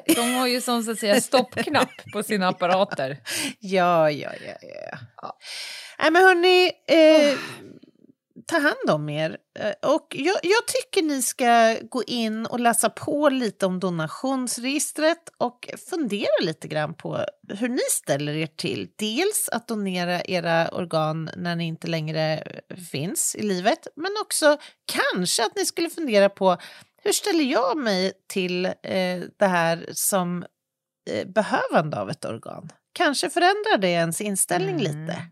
De har ju som så att säga stoppknapp på sina apparater. Ja, ja, ja. ja. ja. Nej, men hörni, eh, oh. ta hand om er. Eh, och jag, jag, tycker ni ska gå in och läsa på lite om donationsregistret och fundera lite grann på hur ni ställer er till dels att donera era organ när ni inte längre finns i livet, men också kanske att ni skulle fundera på hur ställer jag mig till eh, det här som eh, behövande av ett organ? Kanske förändrar det ens inställning mm. lite?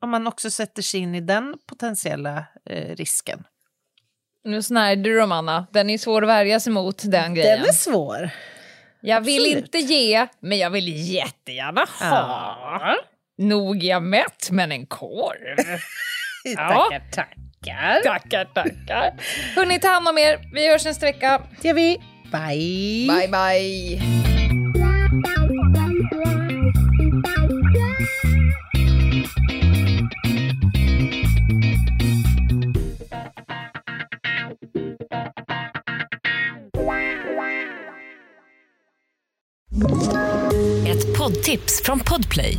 Om man också sätter sig in i den potentiella eh, risken. Nu snärjde du dem, Anna. Den är svår att värja sig mot, den grejen. Den är svår. Jag vill Absolut. inte ge, men jag vill jättegärna ha. Ja. Nog är jag mätt, men en korv. tackar, tackar tackar. Tackar, tackar. Hörni, ta hand om er. Vi hörs nästa vecka. Det gör vi. Bye. Bye, bye. Ett poddtips från Podplay.